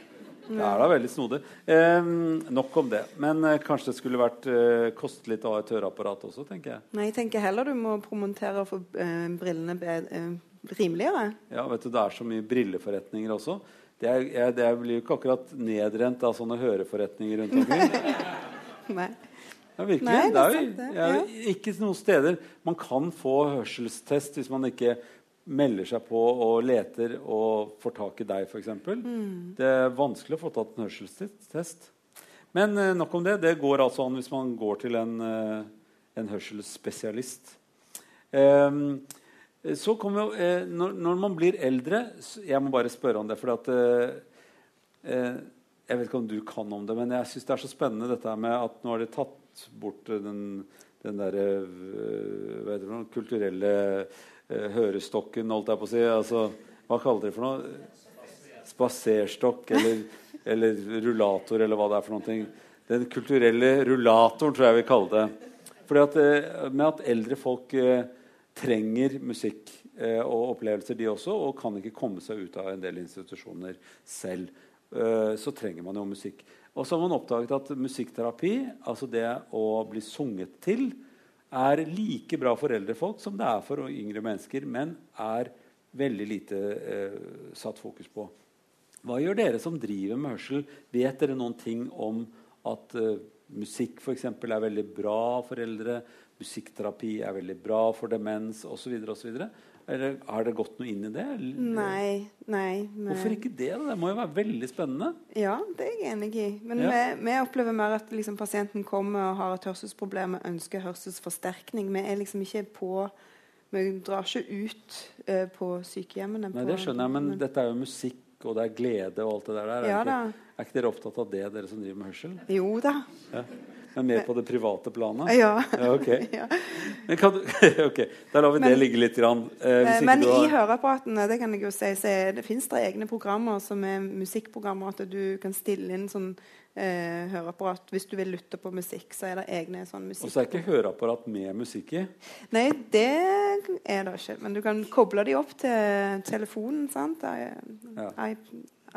Det er da veldig snodig. Eh, nok om det. Men eh, kanskje det skulle vært eh, koste litt å ha et høreapparat også, tenker jeg. Nei, jeg tenker heller du må promontere for eh, brillene bedre eh, rimeligere. Ja, vet du, Det er så mye brilleforretninger også. Det, er, jeg, det blir jo ikke akkurat nedrent av sånne høreforretninger rundt omkring. *laughs* Nei. Ja, virkelig. Nei, det er jo det. ja, ikke noen steder Man kan få hørselstest hvis man ikke melder seg på og leter og får tak i deg, f.eks. Mm. Det er vanskelig å få tatt en hørselstest. Men eh, nok om det. Det går altså an hvis man går til en, eh, en hørselsspesialist. Ehm, så kommer jo eh, når, man blir eldre Jeg må bare spørre om det. For at eh, eh, Jeg vet ikke om du kan om det, men jeg syns det er så spennende dette med at nå har de tatt bort eh, den, den derre eh, Hva heter det? Kulturelle eh, hørestokken, holdt jeg på å si. Altså, hva kaller de det for noe? Spaserstokk eller, eller rullator, eller hva det er for noe. Den kulturelle rullatoren, tror jeg vi kaller det. Fordi at, eh, med at eldre folk eh, trenger musikk eh, og opplevelser, de også, og kan ikke komme seg ut av en del institusjoner selv, eh, så trenger man jo musikk. Og så har man oppdaget at musikkterapi, altså det å bli sunget til, er like bra for eldre folk som det er for yngre mennesker, men er veldig lite eh, satt fokus på. Hva gjør dere som driver med hørsel? Vet dere noen ting om at eh, musikk eksempel, er veldig bra for eldre? Musikkterapi er veldig bra for demens osv. Eller har det gått noe inn i det? Nei. nei men... Hvorfor ikke det? Det må jo være veldig spennende? Ja, det er jeg enig i. Men ja. vi, vi, opplever mer at liksom, pasienten kommer og har et hørselsproblem og ønsker hørselsforsterkning. Vi er liksom ikke på Vi drar ikke ut uh, på sykehjemmene. Nei, Det skjønner jeg, men, men, dette er jo musikk, og det er glede og alt det der. Er, ja, ikke, er ikke dere opptatt av det, dere som driver med hørsel? Jo da. Ja. Men mer på det private planet? Ja. ja okay. *laughs* ja. Men kan, *laughs* ok, Da lar vi men, det ligge litt. Grann. Eh, men har... i høreapparatene det kan jeg jo si, så det fins det egne programmer som er musikkprogrammer. At du kan stille inn sånn eh, høreapparat hvis du vil lytte på musikk. Så er det egne sånn musikk. Og så er ikke høreapparat med musikk i? Nei, det er det ikke. Men du kan koble de opp til telefonen. sant? I,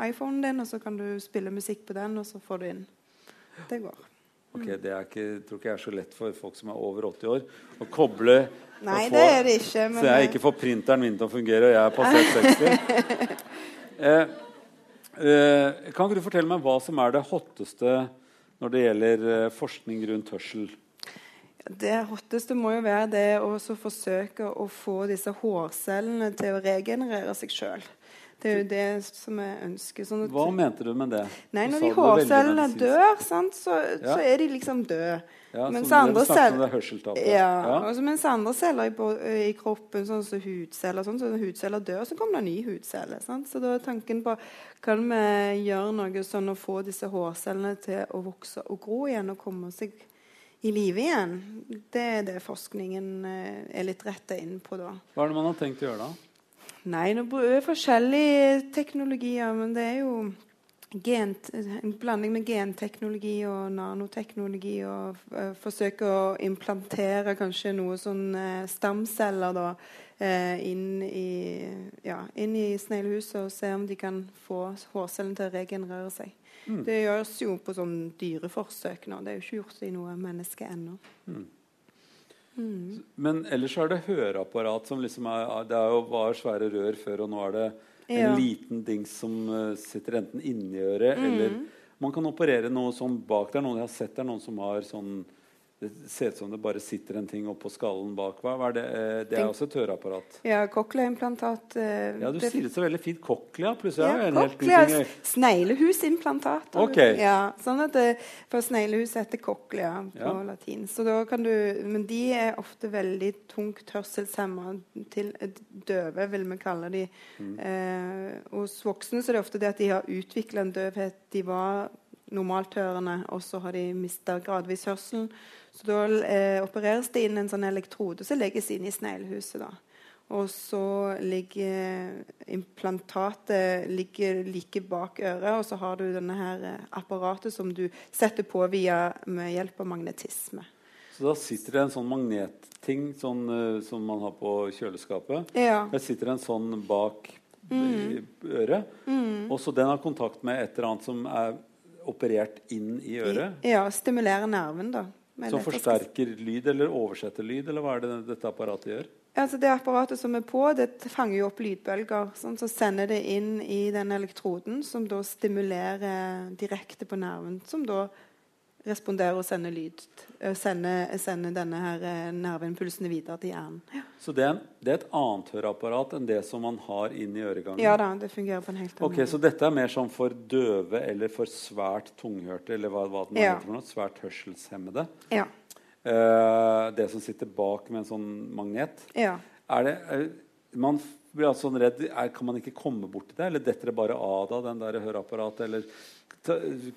iPhonen din, og så kan du spille musikk på den, og så får du inn. Det går. Ok, Det er ikke, tror ikke jeg er så lett for folk som er over 80 år å koble Nei, få, det er det ikke. Men... Så jeg ikke får printeren min til å fungere, og jeg er passert 60. *laughs* eh, eh, kan ikke du fortelle meg hva som er det hotteste når det gjelder eh, forskning rundt hørsel? Det hotteste må jo være det å forsøke å få disse hårcellene til å regenerere seg sjøl. Det er jo det som jeg ønsker. Sånn Hva mente du med det? Nei, Når de hårcellene dør, sant, så, ja. så, er de liksom døde. Ja, mens, andre celler, ja, ja. Altså, mens andre celler i, i, kroppen, sånn som hudceller, sånn, så når hudceller dør, så kommer det nye hudceller. Sant? Så da er tanken på kan vi gjøre noe sånn å få disse hårcellene til å vokse og gro igjen og komme seg i live igjen. Det er det forskningen eh, er litt retta inn på da. Hva er det man har tenkt å gjøre da? Nei, det er forskjellige teknologier, men det er jo en blanding med genteknologi og nanoteknologi. Og uh, forsøke å implantere kanskje noe sånn uh, stamceller da, uh, inn i, ja, inn i sneglehuset og se om de kan få hårcellene til å regenerere seg. Mm. Det gjøres jo på sånn dyreforsøk nå. Det er jo ikke gjort i noe menneske ennå. Mm. Mm. Men ellers er det høreapparat som liksom er Det er jo, var svære rør før, og nå er det en ja. liten dings som uh, sitter enten inni øret, mm. eller man kan operere noe sånn bak der. Noen jeg har sett det er noen som har sånn det ser ut som det bare sitter en ting oppå skallen bak. Hva er det? Eh, det er også et høreapparat. Ja, cochleaimplantat. Uh, ja, du det, sier det så veldig fint. Cochlea. Plutselig ja, cochlea, Sneglehusimplantat. Okay. Ja, sånn at det, for sneglehus heter cochlea på ja. latin. Så da kan du, men de er ofte veldig tungt hørselshemma. Til døve, vil vi kalle de. Mm. Eh, hos voksne så er det ofte det at de har utvikla en døvhet. De var normalthørende, og så har de mista gradvis hørselen. Så da eh, opereres det inn en sånn elektrode som legges inn i sneglehuset. Og så ligger implantatet ligger like bak øret, og så har du denne her eh, apparatet som du setter på via, med hjelp av magnetisme. Så da sitter det en sånn magnetting sånn, uh, som man har på kjøleskapet. Ja. Der sitter det en sånn bak mm. øret. Mm. Og så den har kontakt med et eller annet som er operert inn i øret? Ja, stimulerer nerven, da. Som forsterker lyd, eller oversetter lyd, eller hva er det dette apparatet gjør? Altså det apparatet som er på, det fanger jo opp lydbølger. Sånn, så sender det inn i den elektroden, som da stimulerer direkte på nerven. Som da respondere og sende lyd. Eh, sende, sende denne her eh, nerveimpulsene videre til hjernen. Ja. Så det er, det er, et annet høreapparat enn det som man har inn i øregangen? Ja da, det fungerer på en helt annen okay, måte. Så dette er mer sånn for døve eller for svært tunghørte, eller hva, hva det ja. heter for noe? Svært hørselshemmede? Ja. Uh, det som sitter bak med en sånn magnet? Ja. Er det... Er, man blir altså sånn redd er, Kan man ikke komme bort til det? Eller detter det bare av da, den der høreapparatet? Eller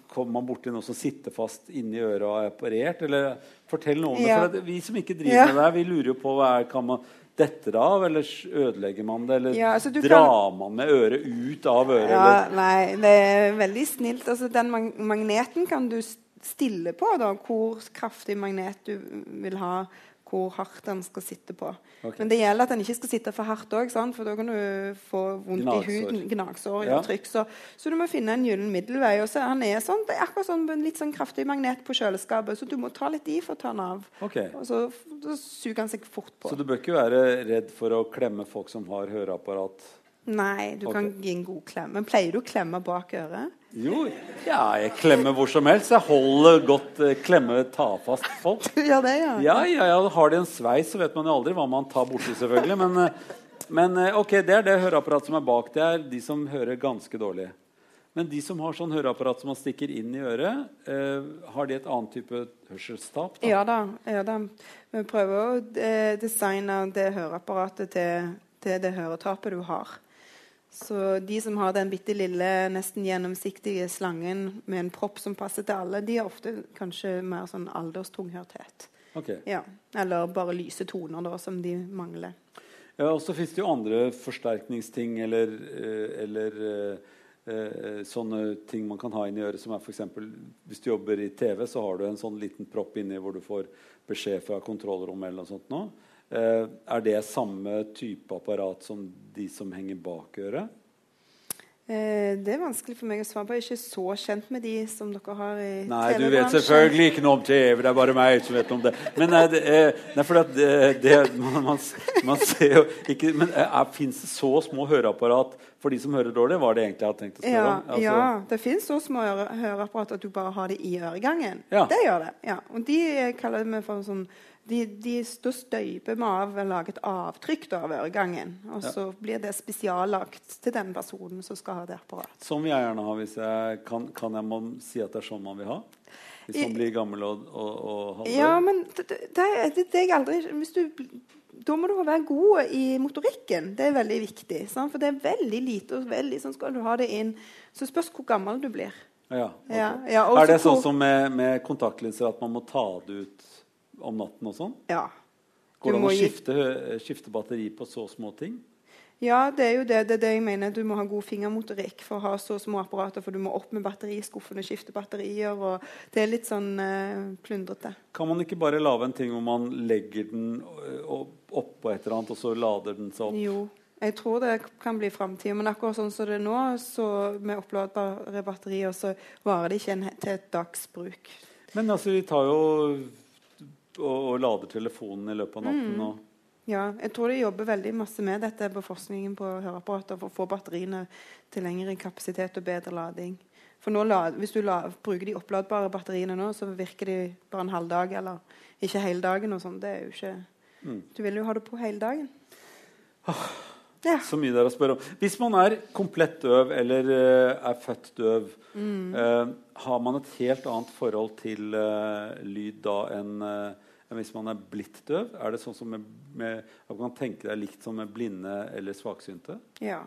Kommer man borti noe som sitter fast inni øret og er operert? Eller fortell noe om ja. det. For vi som ikke driver ja. med det, vi lurer jo på hva er, kan man detter det av, eller ødelegger man det? Eller ja, altså drar kan... man med øret ut av øret? Ja, nei, det er veldig snilt. Altså, den mag magneten kan du stille på, da, hvor kraftig magnet du vil ha hvor hardt den skal sitte på. Okay. Men det gjelder at den ikke skal sitte for hardt òg, for da kan du få vondt gnagsår. i huden. Gnagsår. Ja. Trykk, så, så, du må finne en gyllen middelvei. Og så han er sånn, det er akkurat sånn en litt sånn kraftig magnet på kjøleskapet, så du må ta litt i for å ta den av. Okay. Og så, så, suger han seg fort på. Så du bør ikke være redd for å klemme folk som har høreapparat? Nei, du okay. kan gi en god klem. Men pleier du å klemme bak øret? Jo, ja, jeg klemmer hvor som helst. Jeg holder godt eh, klemme tafast folk. *laughs* Du gjør det, ja? Ja, ja, ja, Har de en sveis, så vet man jo aldri hva man tar borti, selvfølgelig. Men, eh, men eh, ok, det er det høreapparatet som er bak. Det er de som hører ganske dårlig. Men de som har sånn høreapparat som man stikker inn i øret, eh, har de et annet type hørselstap? Da? Ja da. ja da. Vi prøver å eh, designe det høreapparatet til, til det høretapet du har. Så de som har den bitte lille, nesten gjennomsiktige slangen med en propp som passer til alle, de har ofte kanskje mer sånn alderstunghørthet. Ok. Ja. Eller bare lyse toner da, som de mangler. Ja, og så fins det jo andre forsterkningsting eller, eh, eller eh, eh, sånne ting man kan ha inni øret, som er f.eks. hvis du jobber i TV, så har du en sånn liten propp inni hvor du får beskjed fra kontrollrommet eller noe sånt nå. Eh, er det samme type apparat som de som henger bak øret? Eh, det er vanskelig for meg å svare på. Jeg er ikke så kjent med de som dere har i Nei, du vet selvfølgelig ikke noe om TV. Det er bare meg som vet noe om det. Men nei, det, nei, det, det, man, man, ser jo ikke Men fins det så små høreapparat for de som hører dårlig? Var det egentlig jeg hadde tenkt å spørre Ja, om? Altså, ja, det fins så små høreapparat at du bare har det i øregangen. Ja. Det gjør det. ja. Og de eh, kaller vi for sånn de, de, Da støyper vi av og lager et avtrykk da, av øregangen. Og Ja. så blir det spesiallagt til den personen som skal ha det apparatet. Som jeg gjerne har. hvis jeg kan, kan jeg må si at det er sånn man vil ha? Hvis man blir gammel og, og, og? Ja, men det, det, det, jeg aldri hvis du, Da må du være god i motorikken. Det er veldig viktig. Sant? For det er veldig lite, og veldig sånn skal du ha det inn. Så spørs hvor gammel du blir. Ja, okay. Ja, ja, er det sånn som med, med kontaktlinser at man må ta det ut om natten og sånn? Ja. Går det an å skifte, skifte batteri på så små ting? Ja, det er jo det, det, er det jeg mener. Du må ha god fingermotorikk for å ha så små apparater. For du må opp med batteriskuffen og skifte batterier. og Det er litt sånn uh, plundrete. Kan man ikke bare lage en ting hvor man legger den opp- oppå et eller annet, og så lader den seg opp? Jo. Jeg tror det kan bli framtida. Men akkurat sånn som det er nå, så med oppladbare batterier, så varer det ikke en, til et dags bruk. Men altså, vi tar jo og, og lader telefonen i løpet av natten. Mm. Og, Ja, jeg tror de jobber veldig masse med dette på forskningen på høreapparater for å få batteriene til lengre kapasitet og bedre lading. For nå Hvis du la, bruker de oppladbare batteriene nå, så virker de bare en halv dag eller ikke hele dagen. og sånn. Det er jo ikke... Mm. Du vil jo ha det på hele dagen. Ja. så mye det er å spørre om. Hvis man er komplett døv eller uh, er født døv, Mm. uh, har man et helt annet forhold til uh, lyd da enn enn hvis man er blitt døv? Er det sånn som med, med, at man kan tenke deg likt som med blinde eller svaksynte? ja.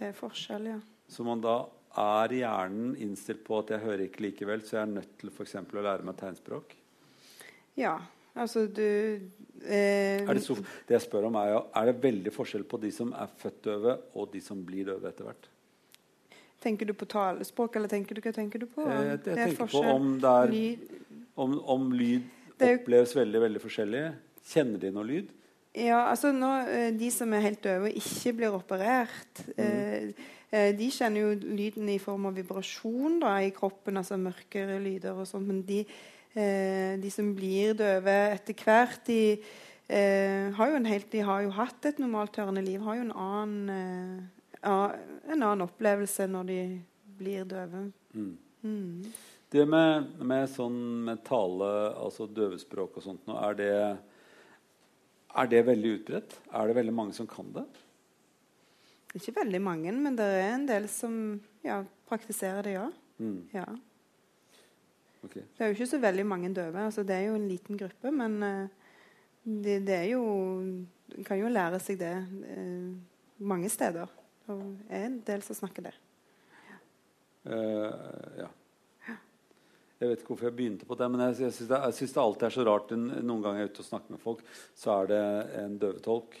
Det er forskjell, ja. Så man da er hjernen innstilt på at jeg hører ikke likevel, så jeg er nødt til for eksempel å lære meg tegnspråk? Ja, altså du eh, Er det, så, det jeg spør om er, jo, er det veldig forskjell på de som er født døve, og de som blir døve etter hvert? Tenker du på talespråk, eller tenker du, hva tenker du på? Jeg, Jeg, jeg er tenker på om, er, Lyd- om, om lyd Det oppleves veldig veldig forskjellig. Kjenner de noe lyd? Ja, altså nå, eh, De som er helt døve og ikke blir operert, mm. eh, de kjenner jo lyden i form av vibrasjon da, i kroppen, altså mørkere lyder og sånt. Men de, eh, de som blir døve etter hvert, de, eh, har jo en helt, de har jo hatt et normalt hørende liv, har jo en annen, eh, en annen opplevelse når de blir døve. Mm. Mm. Det med, med sånn med tale, altså døvespråk og sånt, nå, er det, er det veldig utbredt? Er det veldig mange som kan det? Ikke veldig mange, men det er en del som ja, praktiserer det, ja. Mm. ja. Okay. Det er jo ikke så veldig mange døve. altså Det er jo en liten gruppe, men eh, det, det er jo En kan jo lære seg det eh, mange steder. Og er en del som snakker det. Uh, ja. Jeg vet ikke hvorfor jeg begynte på det, men jeg, jeg syns det, det alltid er så rart. Noen ganger jeg er ute og snakker med folk, så er det en døvetolk.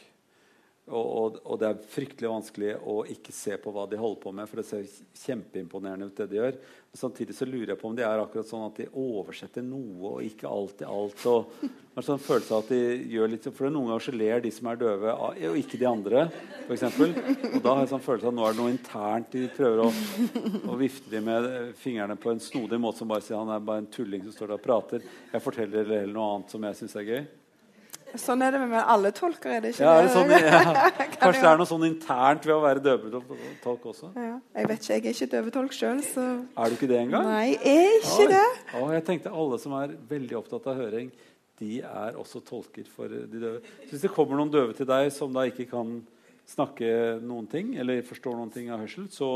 Og, og, det er fryktelig vanskelig å ikke se på hva de holder på med, for det ser kjempeimponerende ut, det de gjør. Men samtidig så lurer jeg på om de er akkurat sånn at de oversetter noe og ikke alltid alt. og har sånn følelse av at de gjør litt For noen ganger så ler de som er døve, og ikke de andre, f.eks. Og da har jeg sånn følelse av at nå er det noe internt de prøver å å vifte de med fingrene på en snodig måte som bare sier han er bare en tulling som står der og prater. Jeg forteller heller noe annet som jeg syns er gøy. Sånn er det med alle tolker, er det ikke Ja, det sånn, *laughs* ja. Kanskje det er noe sånn internt ved å være døvetolk også? Ja. Jeg vet ikke, jeg er ikke døvetolk sjøl, så Er du ikke det engang? Nei, jeg er ikke Oi. det. Å, jeg tenkte alle som er veldig opptatt av høring, de er også tolker for de døve. Så hvis det kommer noen døve til deg som da ikke kan snakke noen ting, eller forstår noen ting av hørsel, så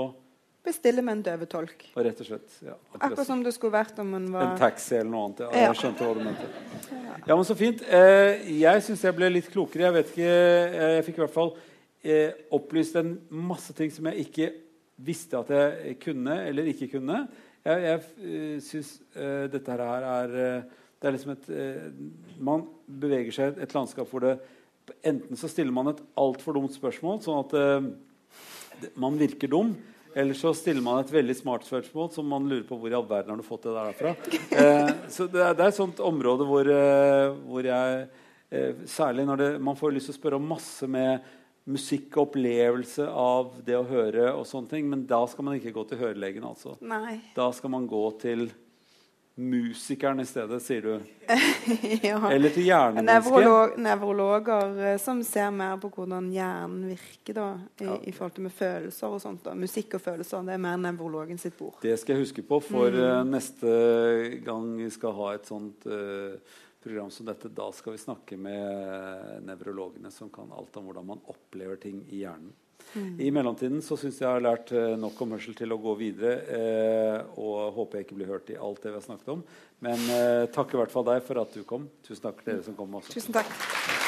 Bestiller med en døvetolk. og rett og slett ja, Akkurat som det skulle vært om man En var taxi eller noe annet. Ja, Ja. jeg skjønte hva du mente. Ja, men Så fint. Eh, jeg syns jeg ble litt klokere. Jeg vet ikke, eh, jeg fikk i hvert fall eh, opplyst en masse ting som jeg ikke visste at jeg kunne eller ikke kunne. Jeg, jeg uh, syns eh, dette her er eh, Det er liksom et eh, Man beveger seg i et landskap hvor det Enten så stiller man et altfor dumt spørsmål, sånn at eh, man virker dum. Eller så stiller man et veldig smart spørsmål som man lurer på hvor i all verden har du fått det der fra. *laughs* Eh, så det er, det er et sånt område hvor, eh, hvor jeg eh, Særlig når det, man får lyst til å spørre om masse med musikk og opplevelse av det å høre og sånne ting. Men da skal man ikke gå til hørelegen, altså. Nei. Da skal man gå til musikeren i stedet, sier du. *laughs* ja. Eller til hjernemennesket. Nevrolog, nevrologer eh, som ser mer på hvordan hjernen virker da, i, Ja. i forhold til med følelser og sånt. Da. Musikk og følelser det er mer nevrologen sitt bord. Det skal jeg huske på, for Mm. eh, neste gang vi skal ha et sånt uh, program som dette, da skal vi snakke med nevrologene som kan alt om hvordan man opplever ting i hjernen. Mm. I mellomtiden så syns jeg jeg har lært eh, nok om hørsel til å gå videre. Eh, og håper jeg ikke blir hørt i alt det vi har snakket om. Men eh, takk i hvert fall deg for at du kom. Tusen takk til dere som kom også. Tusen takk.